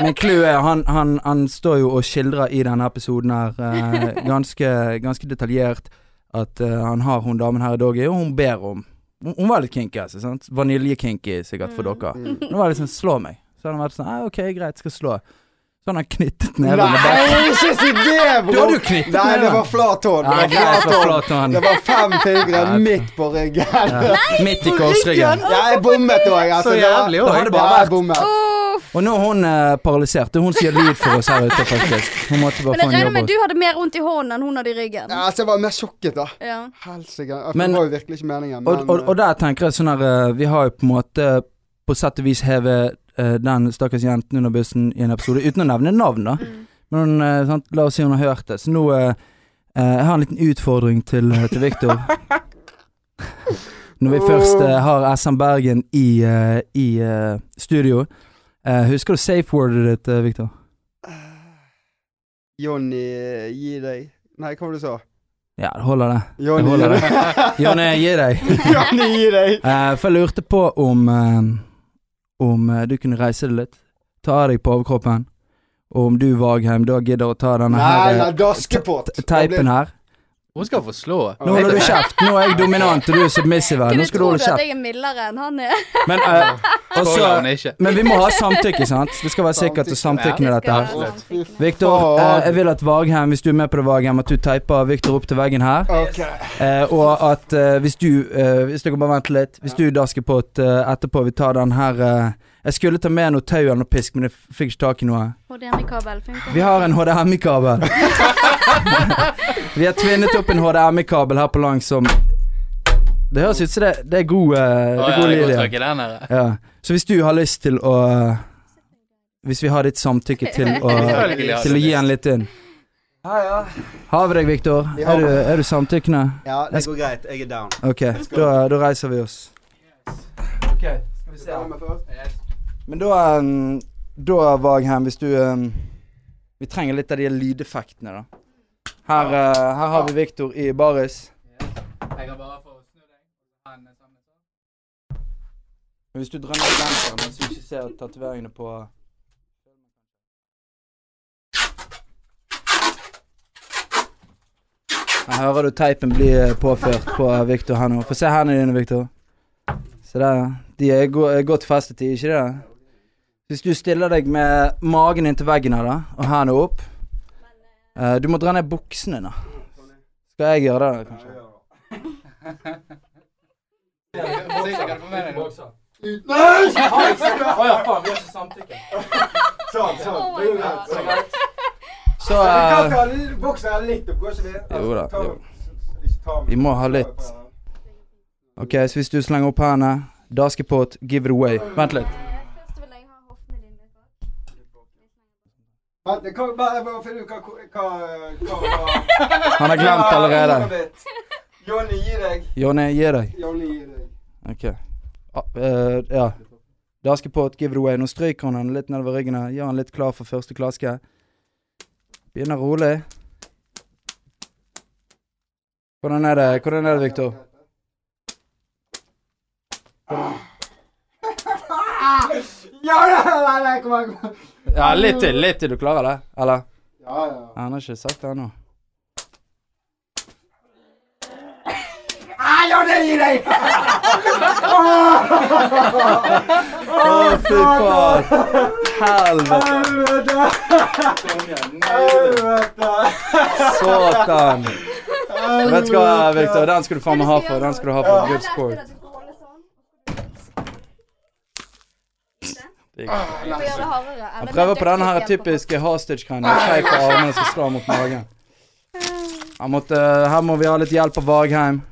Men clouet er han, han, han står jo og skildrer i denne episoden her eh, ganske, ganske detaljert at eh, han har hun damen her i Doggy, og hun ber om Hun, var litt kinky, altså. sant? Vaniljekinky sikkert for dere. Mm. Nå var det liksom slå meg. Så hadde han vært sånn «Nei, OK, greit, skal slå. Så han har knyttet neven Nei, ikke si det, bro! Da hadde du knyttet Nei, det var flat hånd. Ja, Det var flat det var hånd. Det var fem fingre midt på ryggen. Ja, midt i korsryggen. Ja, jeg bommet òg. Altså, Så jævlig òg. det vært bommet. Og nå er hun eh, paralysert. Er hun sier lyd for oss her ute, faktisk. Hun måtte bare Men få en jobb med du hadde mer vondt i hånden enn hun hadde i ryggen. Ja, altså, jeg var mer sjokket, da. Ja. Helsike. Men- Det var jo virkelig ikke meningen. Men, og, og, og der tenker jeg sånn her eh, Vi har jo på en måte på sett og vis hevet eh, den stakkars jenten under bussen i en episode, uten å nevne navn, da. Mm. Men eh, sant, la oss si hun har hørt det. Så nå uh, eh, Jeg har en liten utfordring til, til Viktor. Når vi først har SM Bergen i, i studio. Eh, husker du safe-wordet ditt, uh, Viktor? Jonny, gi deg. Nei, hva var det du sa? Ja, det holder det. Jonny, gi deg. Jonny, gi deg. Jonny, gi deg. For jeg lurte på om Om eh, du kunne reise deg litt. Ta av deg på overkroppen. Og om du, Vagheim, da gidder å ta denne Nei, her nei, eh, te- teipen her. Hun skal få slå. Nå holder du kjeft. Nå er jeg dominant, og du er submissive. her. Nå skal du tro at jeg er mildere enn han er. Men, uh, og så- Skåler hun ikke. men vi må ha samtykke, sant? Det skal være sikkert og samtykke med dette her. Å, Victor, eh, jeg vil at Vaghem hvis du er med på det, Vaghem at du teiper Victor opp til veggen her. Eh, og at eh, hvis du eh, Hvis dere bare venter litt Hvis du dasker på et, eh, etterpå Vi tar den her eh, Jeg skulle ta med noe tau eller noe pisk, men jeg fikk ikke tak i noe. HDMI-kabel funker. Vi har en HDMI-kabel. Vi har tvinnet opp en HDMI-kabel her på lang som Det høres ut som det, det er god, uh, oh, ja, lyd. Ja. Så hvis du har lyst til å Hvis vi har ditt samtykke til å, til å gi den litt inn. Ja, ja. Har vi deg, Viktor? Vi Er du, er du samtykkende? Ja, det går greit. Jeg er down. Ok, da, da reiser vi oss. Ok, skal vi se. først? Men da, um, da Vaghem, hvis du um, Vi trenger litt av de lydeffektene, da. Her, uh, her har vi Viktor i baris. Jeg bare snu deg. Hvis du drømmer om genseren mens du ikke ser tatoveringene på Her hører du teipen bli eh, påført på Viktor her nå. Få se hendene dine, Viktor. Se der. De er, go er godt festet i, ikke det? Hvis du stiller deg med magen inntil veggen her, da, og hendene opp uh, Du må dra ned buksene, da. Skal jeg gjøre det, kanskje? Sikkert kan du få med deg noe. Nei! Å ja, faen, vi har ikke samtykke. Sånn, sånn. Er. Så Vi kan eh, ta boksen litt opp, går ikke det? Jo da. Vi må ha litt. OK, så hvis du slenger opp hendene, daskepott, give it away. Vent litt. Vent, bare bare ut hva, hva, hva, hva Han har glemt allerede. Jonny, gi deg. Jonny, gi deg. Jonny, gi deg. OK. Ah, uh, ja. Daskepott, give it away. Nå stryker hun han litt nedover ryggen her. Gjør han litt klar for første klaske. Begynner rolig. Hvordan er det, Hvordan er det, Viktor? Ja, nei, nei, nei, kom her, kom her. Ja, litt til. Litt til du klarer det. Eller? Ja, ja. Han har ikke sagt det ennå. Ja, det gir deg! Å, fy faen. Helvete! Helvete! Satan. Vet du hva, Victor? Den skal du faen meg ha for. Den skal du ha for good sport. Får gjøre det hardere. eller Han prøver på denne her typiske Hostage-kranen Skei på armene skal slå mot magen. Måtte, her må vi ha litt hjelp av Vagheim.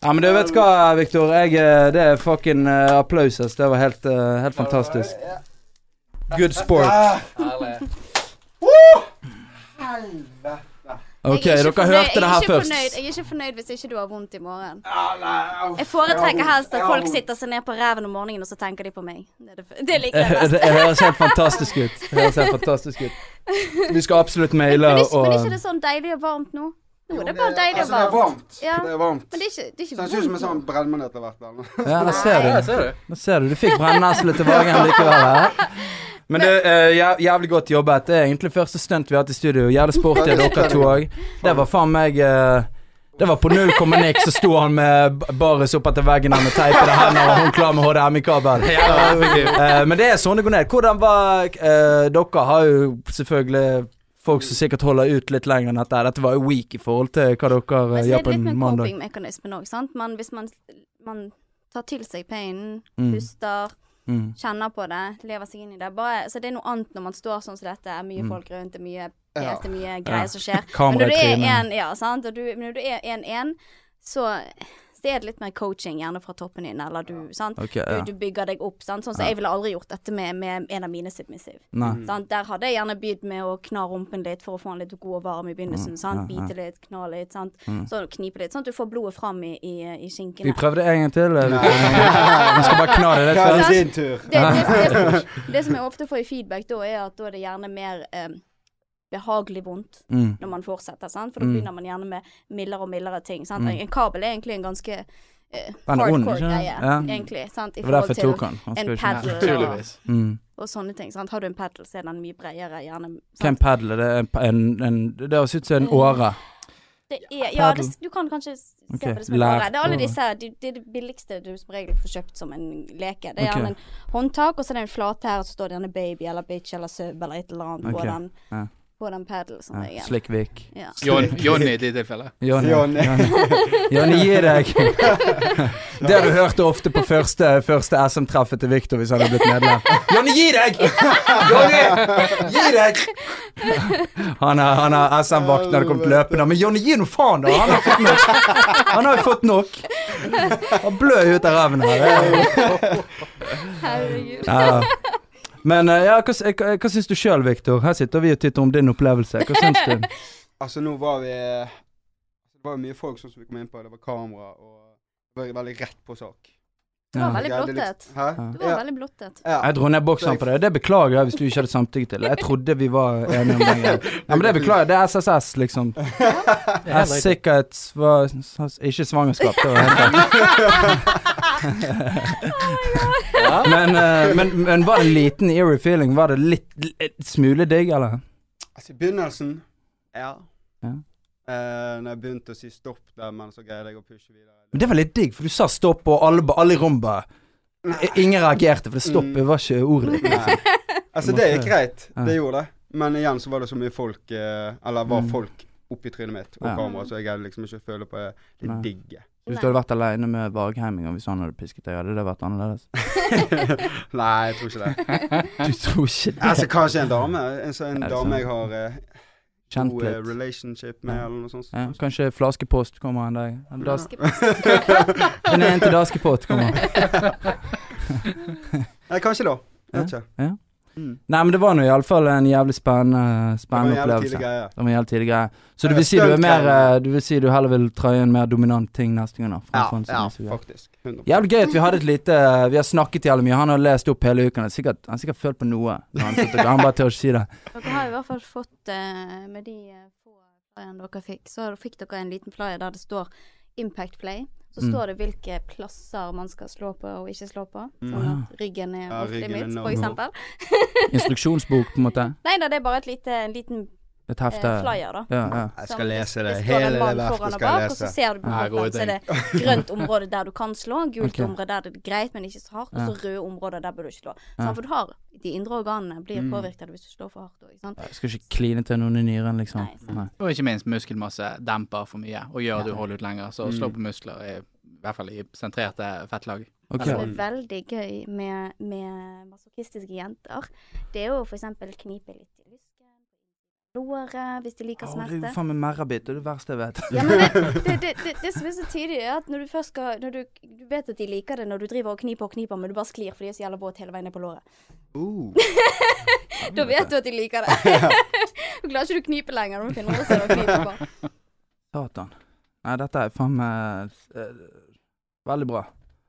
Ja, men du vet hva, Victor. Eh, det er fucking uh, applaus. Det var helt, uh, helt fantastisk. Good sport. Herlig. OK, er dere hørte det her er først. Fornøyd, jeg er ikke fornøyd hvis ikke du har vondt i morgen. Jeg foretrekker helst at folk sitter seg ned på ræven om morgenen, og så tenker de på meg. Det, er det, det liker jeg best. det høres helt fantastisk ut. Det høres helt fantastisk ut. Vi skal absolutt maile Men, er ikke og det sånn deilig og varmt nå? Nå er det bare deilig altså, og det er varmt. varmt. Ja. Det er varmt. Men det er ikke, det er ikke det ser ut som en sånn brennmann etter hvert. Ja, der ser du. du. Der ser du. Du fikk brennesle til Vagen likevel. Men det er jæv- jævlig godt jobbet. Det er egentlig første stunt vi har hatt i studio. Jævlig sporty dere to òg. Det var faen meg uh, Det var på null komma niks, så sto han med baris opp etter veggen her med teipede hender og hun klar med HDMI-kabel. Jævla. Eh, men det er sånn det går ned. Hvordan var eh, Dere har jo selvfølgelig folk som sikkert holder ut litt lenger enn dette. Dette var jo weak i forhold til hva dere eh, gjør er på litt en med mandag. coping-mekanismen òg, sant. Men hvis man, man tar til seg painen, Mm. puster, Mm. Kjenner på det, lever seg inn i det. Bare, så det er noe annet når man står sånn som dette, er mye Mm. folk rundt, det er mye Ja. det er mye Ja. greier som skjer. Men når du er en, ja, sant, og du, men når du er 1-1, så, så er det litt mer coaching, gjerne fra toppen din, eller du, sant. Ok, ja. Du, du bygger deg opp, sant. Sånn som Ja. jeg ville aldri gjort dette med, med en av mine submissive. Nei. Sant? Der hadde jeg gjerne begynt med å kna rumpen litt for å få den litt god og varm i begynnelsen. Sant? ja, ja. Bite litt, kna litt, sant? Mm. så knipe litt, sånn at du får blodet fram i, i, i Vi prøvde en gang til. Vi skal bare kna det litt er? Det, det, det, som, det som jeg ofte får i feedback da, er at da er det gjerne mer eh, behagelig vondt Mm. når man fortsetter, sant? For da Mm. begynner man gjerne med mildere og mildere ting. Sant? Mm. En kabel er egentlig en ganske eh, hardcore greie, Ja. egentlig. Sant? I forhold til han. Han en ikke og, mm. og sånne ting. Sant? Har du en paddle, så er den mye bredere, gjerne. Er Sant? paddle? Det er en, pa- en, en Det høres ut som en Mm. åre. Det er, ja, det, du kan kanskje se okay. på det som en åre. Det er alle disse. Det, det er det billigste du som regel får kjøpt som en leke. Det er gjerne gjerne en håndtak, og så er det en flate her, og så står det gjerne baby eller bitch eller sub eller et eller annet okay. på den. ja. På den paddle som Ja, regel. Slikkvik. Ja. Jon, Jonny i de tilfellene. Jonny. Jonny. Jonny, gi deg. Det har du hørt ofte på første, første SM-treffet til Viktor hvis han hadde blitt medlem. Jonny, gi deg! Jonny, gi deg! Han er, han er SM-vakten hadde kommet løpende. Men Jonny, gi nå faen, da! Han har fått nok. Han har jo fått nok. Han blør ut av ræven her. Det er Herregud. Ja. Men eh, ja, hva, s- hva, hva syns du sjøl, Viktor? Her sitter vi og titter om din opplevelse. Hva syns du? Altså, nå var vi Det var mye folk sånn som vi kom inn på. Det var kamera, og det var veldig rett på sak. Du var veldig Ja, blottet. Ja. Du var veldig blottet. Jeg dro ned bokseren på det. Det beklager jeg hvis du ikke hadde samtykket til. Jeg trodde vi var enige om det. Ja, men det beklager jeg. Det er SSS, liksom. Er sikkerhet s- Ikke svangerskap, det var helt feil. men, eh, men, men var det en liten eerie feeling? Var det litt, litt smule digg, eller? Altså, i begynnelsen Ja. Ja. Eh, når jeg begynte å si stopp der, men så greide jeg å pushe videre. Men det var litt digg, for du sa stopp, og alle, alle i rommet Ingen reagerte, for det stoppet var ikke ordet ditt. Altså, det gikk greit. Det gjorde det. Men igjen så var det så mye folk eh, Eller var Mm. folk oppi trynet mitt og Ja. kamera, så jeg greide liksom ikke å føle på det det digge. Hvis du hadde vært aleine med Vargheim en hvis han hadde pisket deg, hadde det vært annerledes? Nei, jeg tror ikke det. Du tror ikke det? Altså, kanskje en dame. En, en Er dame jeg har eh, Kjent god eh, litt. relationship med, Ja. eller noe sånt. Ja, kanskje flaskepost kommer en dag. En das- Flaskepost. En en til Daskepott kommer. Nei, kanskje da. Jeg vet ikke. Ja. Mm. Nei, men det var nå iallfall en jævlig spennende, spennende opplevelse. Det var en jævlig tidlig greie. Så du vil si du er mer eh, Du vil si du heller vil trøye en mer dominant ting neste gang, da? Ja, som ja, faktisk. 100%. Jævlig gøy at vi hadde et lite Vi har snakket jævlig mye. Han har lest opp hele uken. Han har sikkert, han har sikkert følt på noe. Han, han bare tør ikke si det. Dere har i hvert fall fått, uh, med de eh, få flyene dere fikk, så fikk dere en liten flyer der det står Impact Play. Så Mm. står det hvilke plasser man skal slå på og ikke slå på. Mm. Sånn at ryggen er Ja, go. eksempel. Instruksjonsbok, på en måte. Nei da, det er bare et lite, en liten Et eh, hefte. flyer, da. Ja, ja. Jeg skal lese det. det står en Hele det verket skal jeg lese. og så ser du på Ja, så er det grønt område der du kan slå, gult okay. område der det er greit, men ikke så hardt, og så røde områder der bør du ikke slå. Ja. Sånn, for du har de indre organene blir Mm. påvirket hvis du slår for hardt ikke sant. Jeg skal ikke kline til noen i nyren, liksom. Nei. Nei. Og ikke minst muskelmasse demper for mye og gjør at du holder ut lenger. Så å slå Mm. på muskler er i hvert fall i sentrerte fettlag. Okay. Det som er veldig gøy med, med masochistiske jenter, det er jo eksempel knipe litt låret, hvis de liker smerte. det er jo faen meg merrabitt. Det er det verste jeg vet. Ja, men det, det, det, det, det som er så tidlig, er at når du først skal når du, du vet at de liker det når du driver og kniper og kniper, men du bare sklir fordi de er så jævla våt hele veien ned på låret. Uh. Da vet du at de liker det. Du klarer ikke du knipe lenger når du finner noe du kniper på. Satan. Nei, dette er faen meg uh, Veldig bra.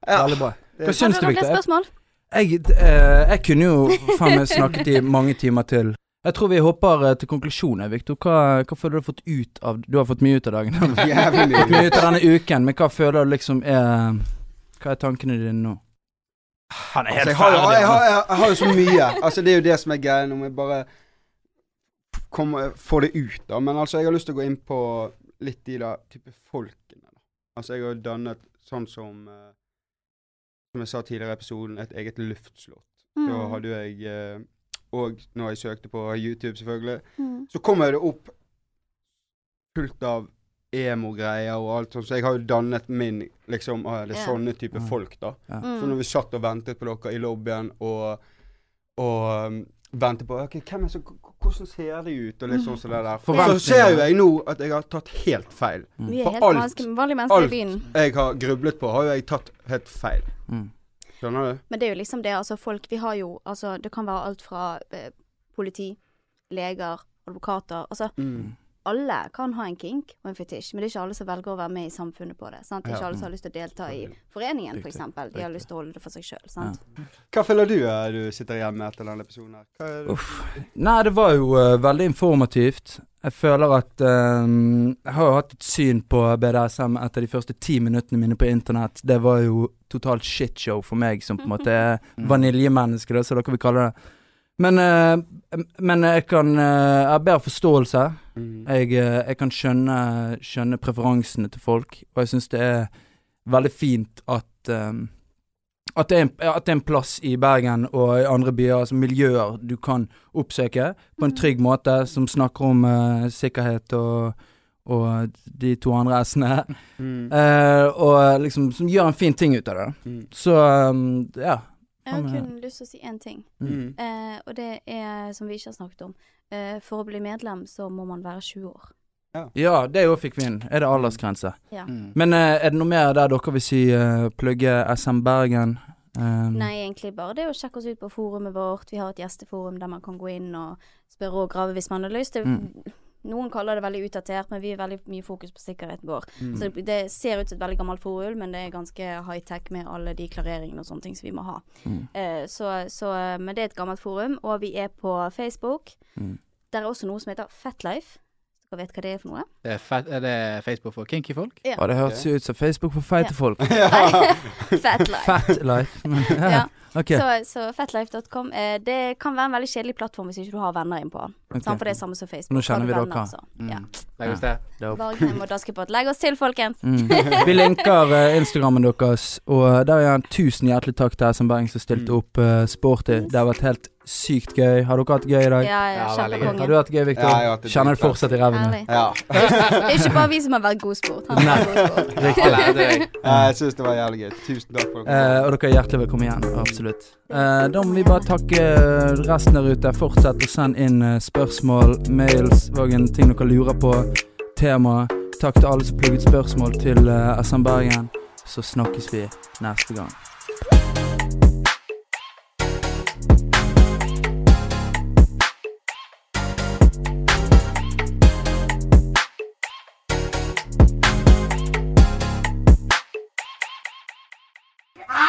Ja. Veldig bra. Hva syns du, Victor? spørsmål? Jeg, eh, jeg kunne jo faen meg snakket i mange timer til. Jeg tror vi hopper eh, til konklusjonen, Victor. Hva, hva føler du har fått ut av Du har fått mye ut av dagen. Jævlig mye mye. ut av denne uken, men hva føler du liksom er Hva er tankene dine nå? Han er Altså, jeg, har, jeg, har, jeg, jeg har jo så mye. Altså, det er jo det som er greia nå. Jeg bare kommer, får det ut, da. Men altså, jeg har lyst til å gå inn på litt de da type folkene. Da. Altså, jeg har jo dannet sånn som eh, Som jeg sa tidligere i episoden, et eget luftslott. Da Mm. hadde jo jeg eh, Og når jeg søkte på YouTube, selvfølgelig, Mm. så kommer det opp fullt av emo-greier og alt sånt. Så jeg har jo dannet min liksom ah, Det er sånne type Mm. folk, da. Ja. Så når Mm. vi satt og ventet på dere i lobbyen og, og um, ventet på ok, hvem er så, Hvordan ser de ut? Og litt sånn som det der. Så ser jo jeg nå at jeg har tatt helt feil. Er For helt alt- alt jeg har grublet på, har jo jeg tatt helt feil. Mm. Skjønner du? Men det er jo liksom det, altså folk Vi har jo Altså, det kan være alt fra eh, politi, leger, advokater Altså, Mm. Alle kan ha en kink og en fetisj, men det er ikke alle som velger å være med i samfunnet på det. Sant? Det er ikke Ja. alle som har lyst til å delta i foreningen, f.eks. For De har lyst til å holde det for seg sjøl. Ja. Hva føler du er du sitter igjen med etter denne episoden? Hva er det? Uff. Nei, det var jo uh, veldig informativt. Jeg føler at eh, Jeg har jo hatt et syn på BDSM etter de første ti minuttene mine på internett. Det var jo totalt shitshow for meg, som på en måte er vaniljemenneske, da, som dere vil kalle det. Men, eh, men jeg kan eh, Jeg har bedre forståelse. Mm. Jeg, eh, jeg kan skjønne, skjønne preferansene til folk, og jeg syns det er veldig fint at um, at det, er en, at det er en plass i Bergen og i andre byer, altså miljøer du kan oppsøke på en trygg måte, som snakker om uh, sikkerhet og, og de to andre s-ene. Mm. Uh, og liksom som gjør en fin ting ut av det. Mm. Så um, ja. Jeg har kun lyst til å si én ting, Mm. eh, og det er, som vi ikke har snakket om, eh, for å bli medlem så må man være 20 år. Ja, det òg fikk vi inn. Er det aldersgrense? Ja. Mm. Men eh, er det noe mer der dere vil si uh, plugge SM Bergen? Um, Nei, egentlig bare det å sjekke oss ut på forumet vårt. Vi har et gjesteforum der man kan gå inn og spørre og grave hvis man har lyst. Det, Mm. Noen kaller det veldig utdatert, men vi har veldig mye fokus på sikkerheten vår. Mm. Så det, det ser ut som et veldig gammelt forum, men det er ganske high-tech med alle de klareringene og sånne ting som vi må ha. Mm. Eh, så, så, men det er et gammelt forum, og vi er på Facebook. Mm. Der er også noe som heter Fatlife. Dere vet hva det er for noe? Det er, fat, er det Facebook for kinky folk? Ja, det hørtes jo ut som Facebook for feite folk. Fatlife. Fat life. Men, ja. Ja. Ok. Så, så fatlife.com eh, Det kan være en veldig kjedelig plattform hvis ikke du har venner inn på den. ok. Sant? For det er samme som Facebook. Nå kjenner vi dere. venner, Mm. Ja. Legg oss til. Legg oss til, folkens! Mm. Vi linker eh, Instagrammen deres, og der er en tusen hjertelig takk til SM Bergen som stilte Mm. opp eh, sporty. Det har vært helt sykt gøy. Har dere hatt det gøy i dag? Ja, ja. Har du hatt gøy, Victor? Ja, jeg har hatt det Kjenner det fortsatt i ræven? Ja. Det er ikke bare vi som har vært god sport. Han har vært god sport. Riktig. Deg. Ja, jeg syns det var jævlig gøy. Tusen takk for Eh, og dere er hjertelig velkommen igjen. Absolutt. Eh, da må vi bare takke resten der ute. Fortsett å sende inn eh, spørsmål, mails, og ting dere lurer på. Tema. Takk til alle som plugget spørsmål til eh, SM Bergen. Så snakkes vi neste gang.